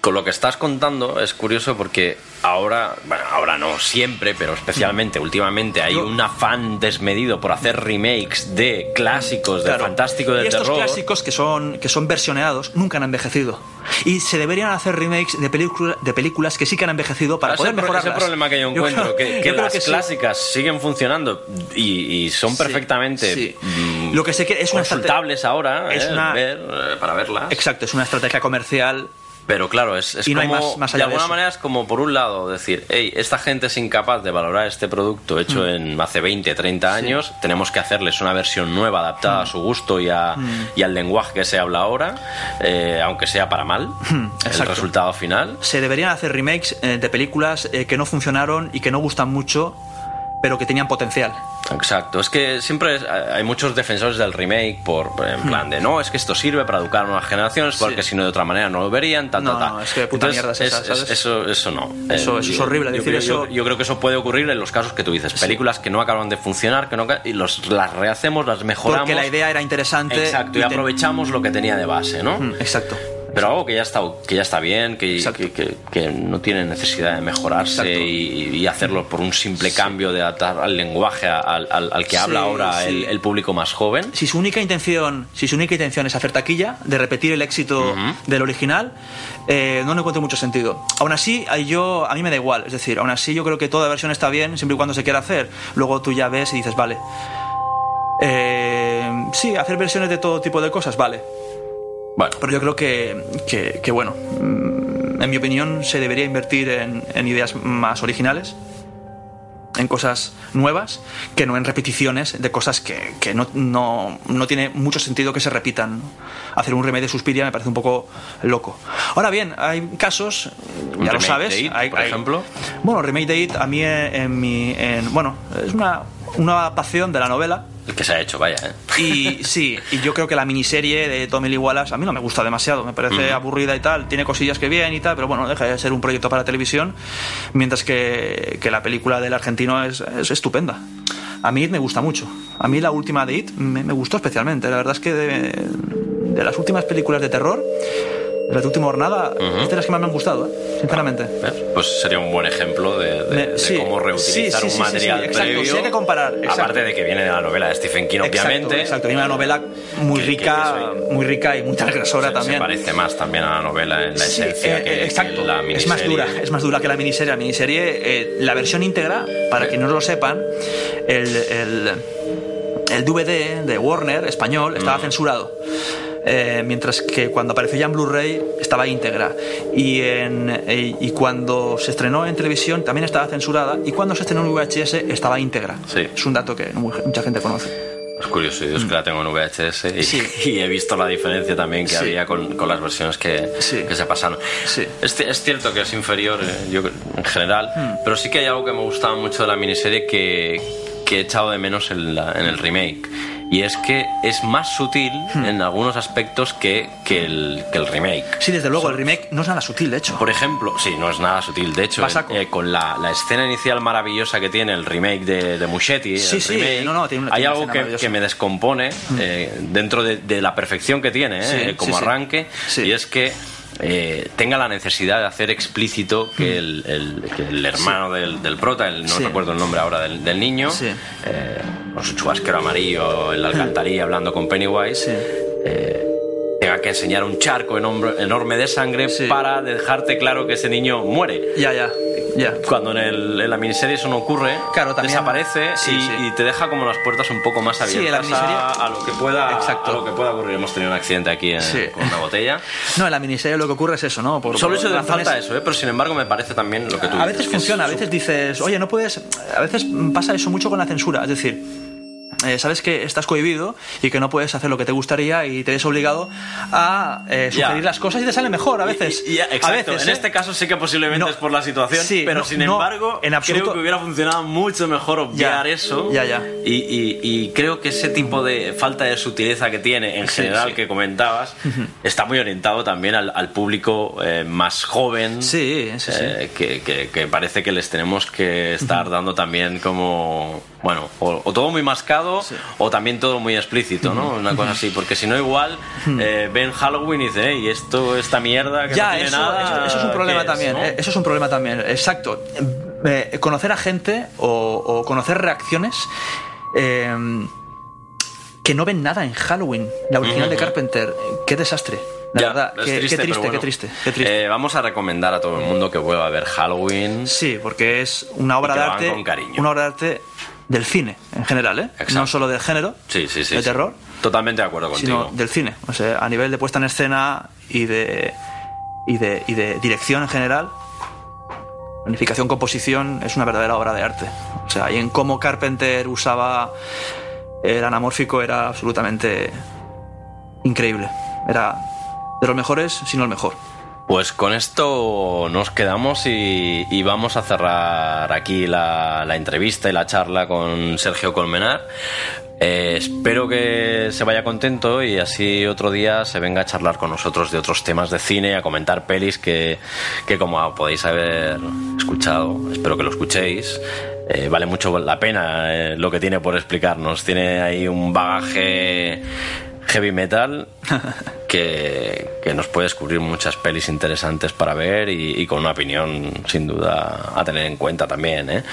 con lo que estás contando, es curioso porque ahora, bueno, ahora no, siempre, pero especialmente últimamente hay Yo- un afán desmedido por hacer remakes de clásicos del Claro. fantástico y del y estos terror. clásicos que son, que son versioneados nunca han envejecido. Y se deberían hacer remakes de, película- de películas que sí que han envejecido para poder pro- mejorarlas. Ese problema que yo creo- encuentro, que, que yo creo las que sí. clásicas siguen funcionando y, y son Sí, perfectamente sí. mm, Lo que sé que es una consultables ahora es eh, una- ver, eh, para verlas. Exacto, es una estrategia comercial. Pero claro, es, es Y no hay como, más- más de allá de alguna manera es como por un lado decir, hey, esta gente es incapaz de valorar este producto hecho Mm. en hace 20, 30 años, tenemos que hacerles una versión nueva adaptada Mm. a su gusto y, a- y al lenguaje que se habla ahora, eh, aunque sea para mal, el Mm, resultado final. Se deberían hacer remakes eh, de películas eh, que no funcionaron y que no gustan mucho, pero que tenían potencial. Exacto, es que siempre hay muchos defensores del remake por en plan de no, es que esto sirve para educar a nuevas generaciones porque. Sí. si no de otra manera no lo verían, tal, No, tal, tal. no, es que puta mierda es esa, ¿sabes? eso, eso no. Eso- eso es horrible yo decir eso. Yo, creo que eso puede ocurrir en los casos que tú dices, películas que no acaban de funcionar, que no y los, las rehacemos, las mejoramos. Porque la idea era interesante. Exacto, y, y te- aprovechamos lo que tenía de base, ¿no? Exacto. Pero algo que ya está, que ya está bien, que, que, que- que no tiene necesidad de mejorarse y, y hacerlo por un simple cambio de adaptar al lenguaje al, al- al que habla ahora sí. el, el público más joven. Si su única intención, si su única intención es hacer taquilla, de repetir el éxito del original, eh, no le encuentro mucho sentido. Aún así, a yo, a mí me da igual. Es decir, aún así yo creo que toda versión está bien, siempre y cuando se quiera hacer. Luego tú ya ves y dices, vale. Eh, sí, hacer versiones de todo tipo de cosas, vale. Bueno, Pero yo creo que, que, que, bueno, mm, en mi opinión se debería invertir en, en ideas más originales, en cosas nuevas, que no en repeticiones de cosas que, que no, no, no tiene mucho sentido que se repitan. Hacer un remake de Suspiria me parece un poco loco. Ahora bien, hay casos, ya lo sabes, de It, hay- por hay- ejemplo. Bueno, remake de It a mí en, en mi... en- bueno, es una, una adaptación de la novela. el que se ha hecho, vaya, ¿eh? Y sí, y yo creo que la miniserie de Tommy Lee Wallace a mí no me gusta demasiado, me parece aburrida y tal, tiene cosillas que bien y tal, pero bueno, deja de ser un proyecto para televisión, mientras que, que la película del argentino es, es estupenda. A mí It me gusta mucho. A mí la última de It me, me gustó especialmente. La verdad es que de, de las últimas películas de terror, de la última jornada, es de las que más me han gustado, ¿eh? sinceramente. ¿Ves? Pues sería un buen ejemplo de, de- de sí. cómo reutilizar Sí, sí, un material exacto, previo. sí hay que comparar, exacto. Aparte de que viene de la novela de Stephen King, obviamente. Exacto, exacto. Y una novela muy Que- que rica, eso- muy rica y muy transgresora se, también. se parece más también a la novela en la esencia eh, que, eh, que exacto. la es miniserie. más dura, es más dura que la miniserie. La miniserie, eh, la versión íntegra, para quienes no lo sepan, el, el, el DVD de Warner español estaba Mm. censurado. Eh, mientras que cuando apareció ya en Blu-ray estaba íntegra y, en, eh, y cuando se estrenó en televisión también estaba censurada y cuando se estrenó en VHS estaba íntegra Sí. es un dato que mucha gente conoce Es curioso, yo es que la tengo en VHS y. Sí. y he visto la diferencia también que Sí. había con, con las versiones que, Sí. que se pasaron. Es, es cierto que es inferior eh, yo, en general, Mm. pero sí que hay algo que me gustaba mucho de la miniserie que, que he echado de menos en, la- en el remake. Y es que es más sutil Mm. en algunos aspectos que, que, el, que el remake. sí desde luego el remake no es nada sutil de hecho Por ejemplo, sí, no es nada sutil. De hecho, eh, con la, la escena inicial maravillosa que tiene el remake de, de Muschetti, Sí, sí, remake, no, no, tiene una- hay tiene algo que, que me descompone eh, dentro de, de la perfección que tiene, eh, Sí, como arranque, y es que eh, tenga la necesidad de hacer explícito que el, el- que el hermano del, del prota, el- no Sí. recuerdo el nombre ahora del, del niño, Sí. eh, con su chubasquero amarillo en la alcantarilla hablando con Pennywise, eh, tenga que enseñar un charco enorme, enorme de sangre para dejarte claro que ese niño muere. ya ya ya Cuando en, el- en la miniserie eso no ocurre, Claro, también- desaparece sí, y, sí. y te deja como las puertas un poco más Sí, en la abiertas miniserie- a, a lo que pueda, Exacto. a lo que pueda ocurrir. Hemos tenido un accidente aquí en- Sí. con una botella. no en la miniserie lo que ocurre es eso no por, Solo hecho de razones- falta eso, ¿eh? pero sin embargo me parece también lo que tú a dices, veces funciona, a veces dices, oye, no puedes. A veces pasa eso mucho con la censura, es decir. Eh, sabes que estás cohibido y que no puedes hacer lo que te gustaría y te ves obligado a eh, sugerir las cosas y te sale mejor a veces. Y- y- exacto. a veces, en ¿eh? este caso sí que posiblemente No. es por la situación, Sí, pero no, sin embargo en absoluto. creo que hubiera funcionado mucho mejor obviar eso. ya, ya. Y, creo que ese tipo de falta de sutileza que tiene en Sí, general sí. que comentabas está muy orientado también al, al público eh, más joven. Sí, que parece que les tenemos que estar dando también como bueno o, o todo muy mascado Sí. o también todo muy explícito no una cosa así porque si no igual eh, ven Halloween y dicen "Ey, esto esta mierda que ya, no tiene eso, nada eso- eso es un problema ¿qué también. ¿no? eh, Eso es un problema también, exacto. Eh, conocer a gente o, o conocer reacciones eh, que no ven nada en Halloween, la original de. Carpenter. Qué desastre. La Ya, verdad, qué, qué triste, bueno. qué triste, qué triste. Eh, vamos a recomendar a todo el mundo que vuelva a ver Halloween Sí, porque es una obra Y de arte. con cariño. Una obra de arte del cine en general, ¿eh? Exacto. No solo del género, sí sí sí de sí. terror, totalmente de acuerdo contigo sino del cine. O sea, a nivel de puesta en escena y de, y de, y de dirección en general, planificación, composición, es una verdadera obra de arte. O sea, y en cómo Carpenter usaba el anamórfico era absolutamente increíble. Era de los mejores, si no el mejor. Pues con esto nos quedamos y, y vamos a cerrar aquí la, entrevista y la charla con Sergio Colmenar. Eh, espero que se vaya contento y así otro día se venga a charlar con nosotros de otros temas de cine, a comentar pelis que, que como podéis haber escuchado, espero que lo escuchéis. eh, vale mucho la pena eh, lo que tiene por explicarnos. Tiene ahí un bagaje heavy metal que, que nos puede descubrir muchas pelis interesantes para ver y, con una opinión sin duda a tener en cuenta también. ¿eh?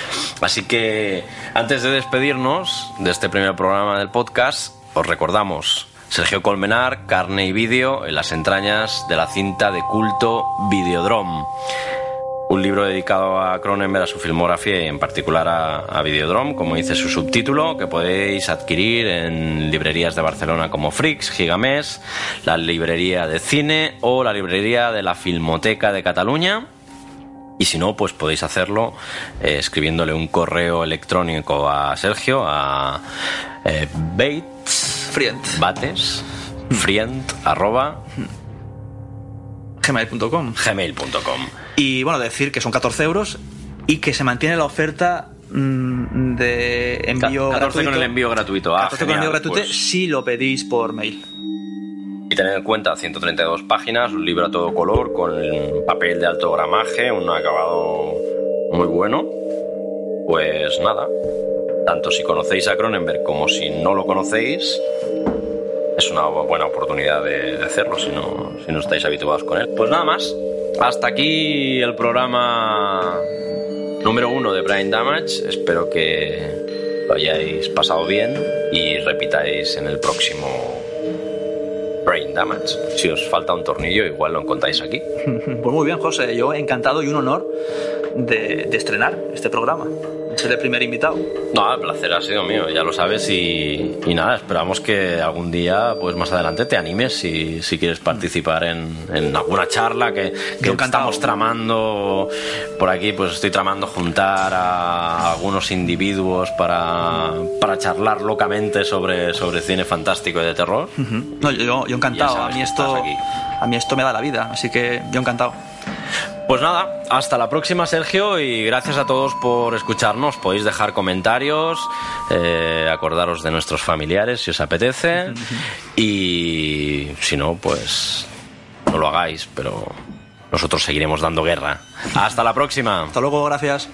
Así que antes de despedirnos de este primer programa del podcast, os recordamos Sergio Colmenar, carne y vídeo en las entrañas de la cinta de culto Videodrome. Un libro dedicado a Cronenberg, a su filmografía y en particular a, a Videodrome, como dice su subtítulo, que podéis adquirir en librerías de Barcelona como Frix, Gigamés, la librería de cine o la librería de la Filmoteca de Cataluña. Y si no, pues podéis hacerlo eh, escribiéndole un correo electrónico a Sergio a eh, Bates, Frient. Bates, frient, arroba, gmail.com. gmail.com. Y bueno, decir que son 14 euros y que se mantiene la oferta mm, de envío 14 gratuito. con el envío gratuito. Ah, 14 con el envío gratuito pues- si lo pedís por mail. Y tener en cuenta 132 páginas, un libro a todo color con papel de alto gramaje, un acabado muy bueno. Pues nada, tanto si conocéis a Cronenberg como si no lo conocéis, es una buena oportunidad de, hacerlo si no, si no estáis habituados con él. Pues nada más, hasta aquí el programa número uno de Brain Damage. Espero que lo hayáis pasado bien y repitáis en el próximo Brain Damage. Si os falta un tornillo, igual lo encontráis aquí. Pues muy bien, José. Yo encantado y un honor de, de estrenar este programa. Ser el primer invitado. No, el placer ha sido mío, ya lo sabes. Y, y nada, esperamos que algún día, pues más adelante, te animes si, si quieres participar en, en alguna charla que, que estamos tramando por aquí. Pues estoy tramando juntar a algunos individuos para, para charlar locamente sobre, sobre cine fantástico y de terror. No, yo, yo encantado. A mí, esto, a mí esto me da la vida, así que yo encantado. Pues nada, hasta la próxima Sergio y gracias a todos por escucharnos. Podéis dejar comentarios, eh, acordaros de nuestros familiares si os apetece y si no, pues no lo hagáis, pero nosotros seguiremos dando guerra. Hasta la próxima. Hasta luego, gracias.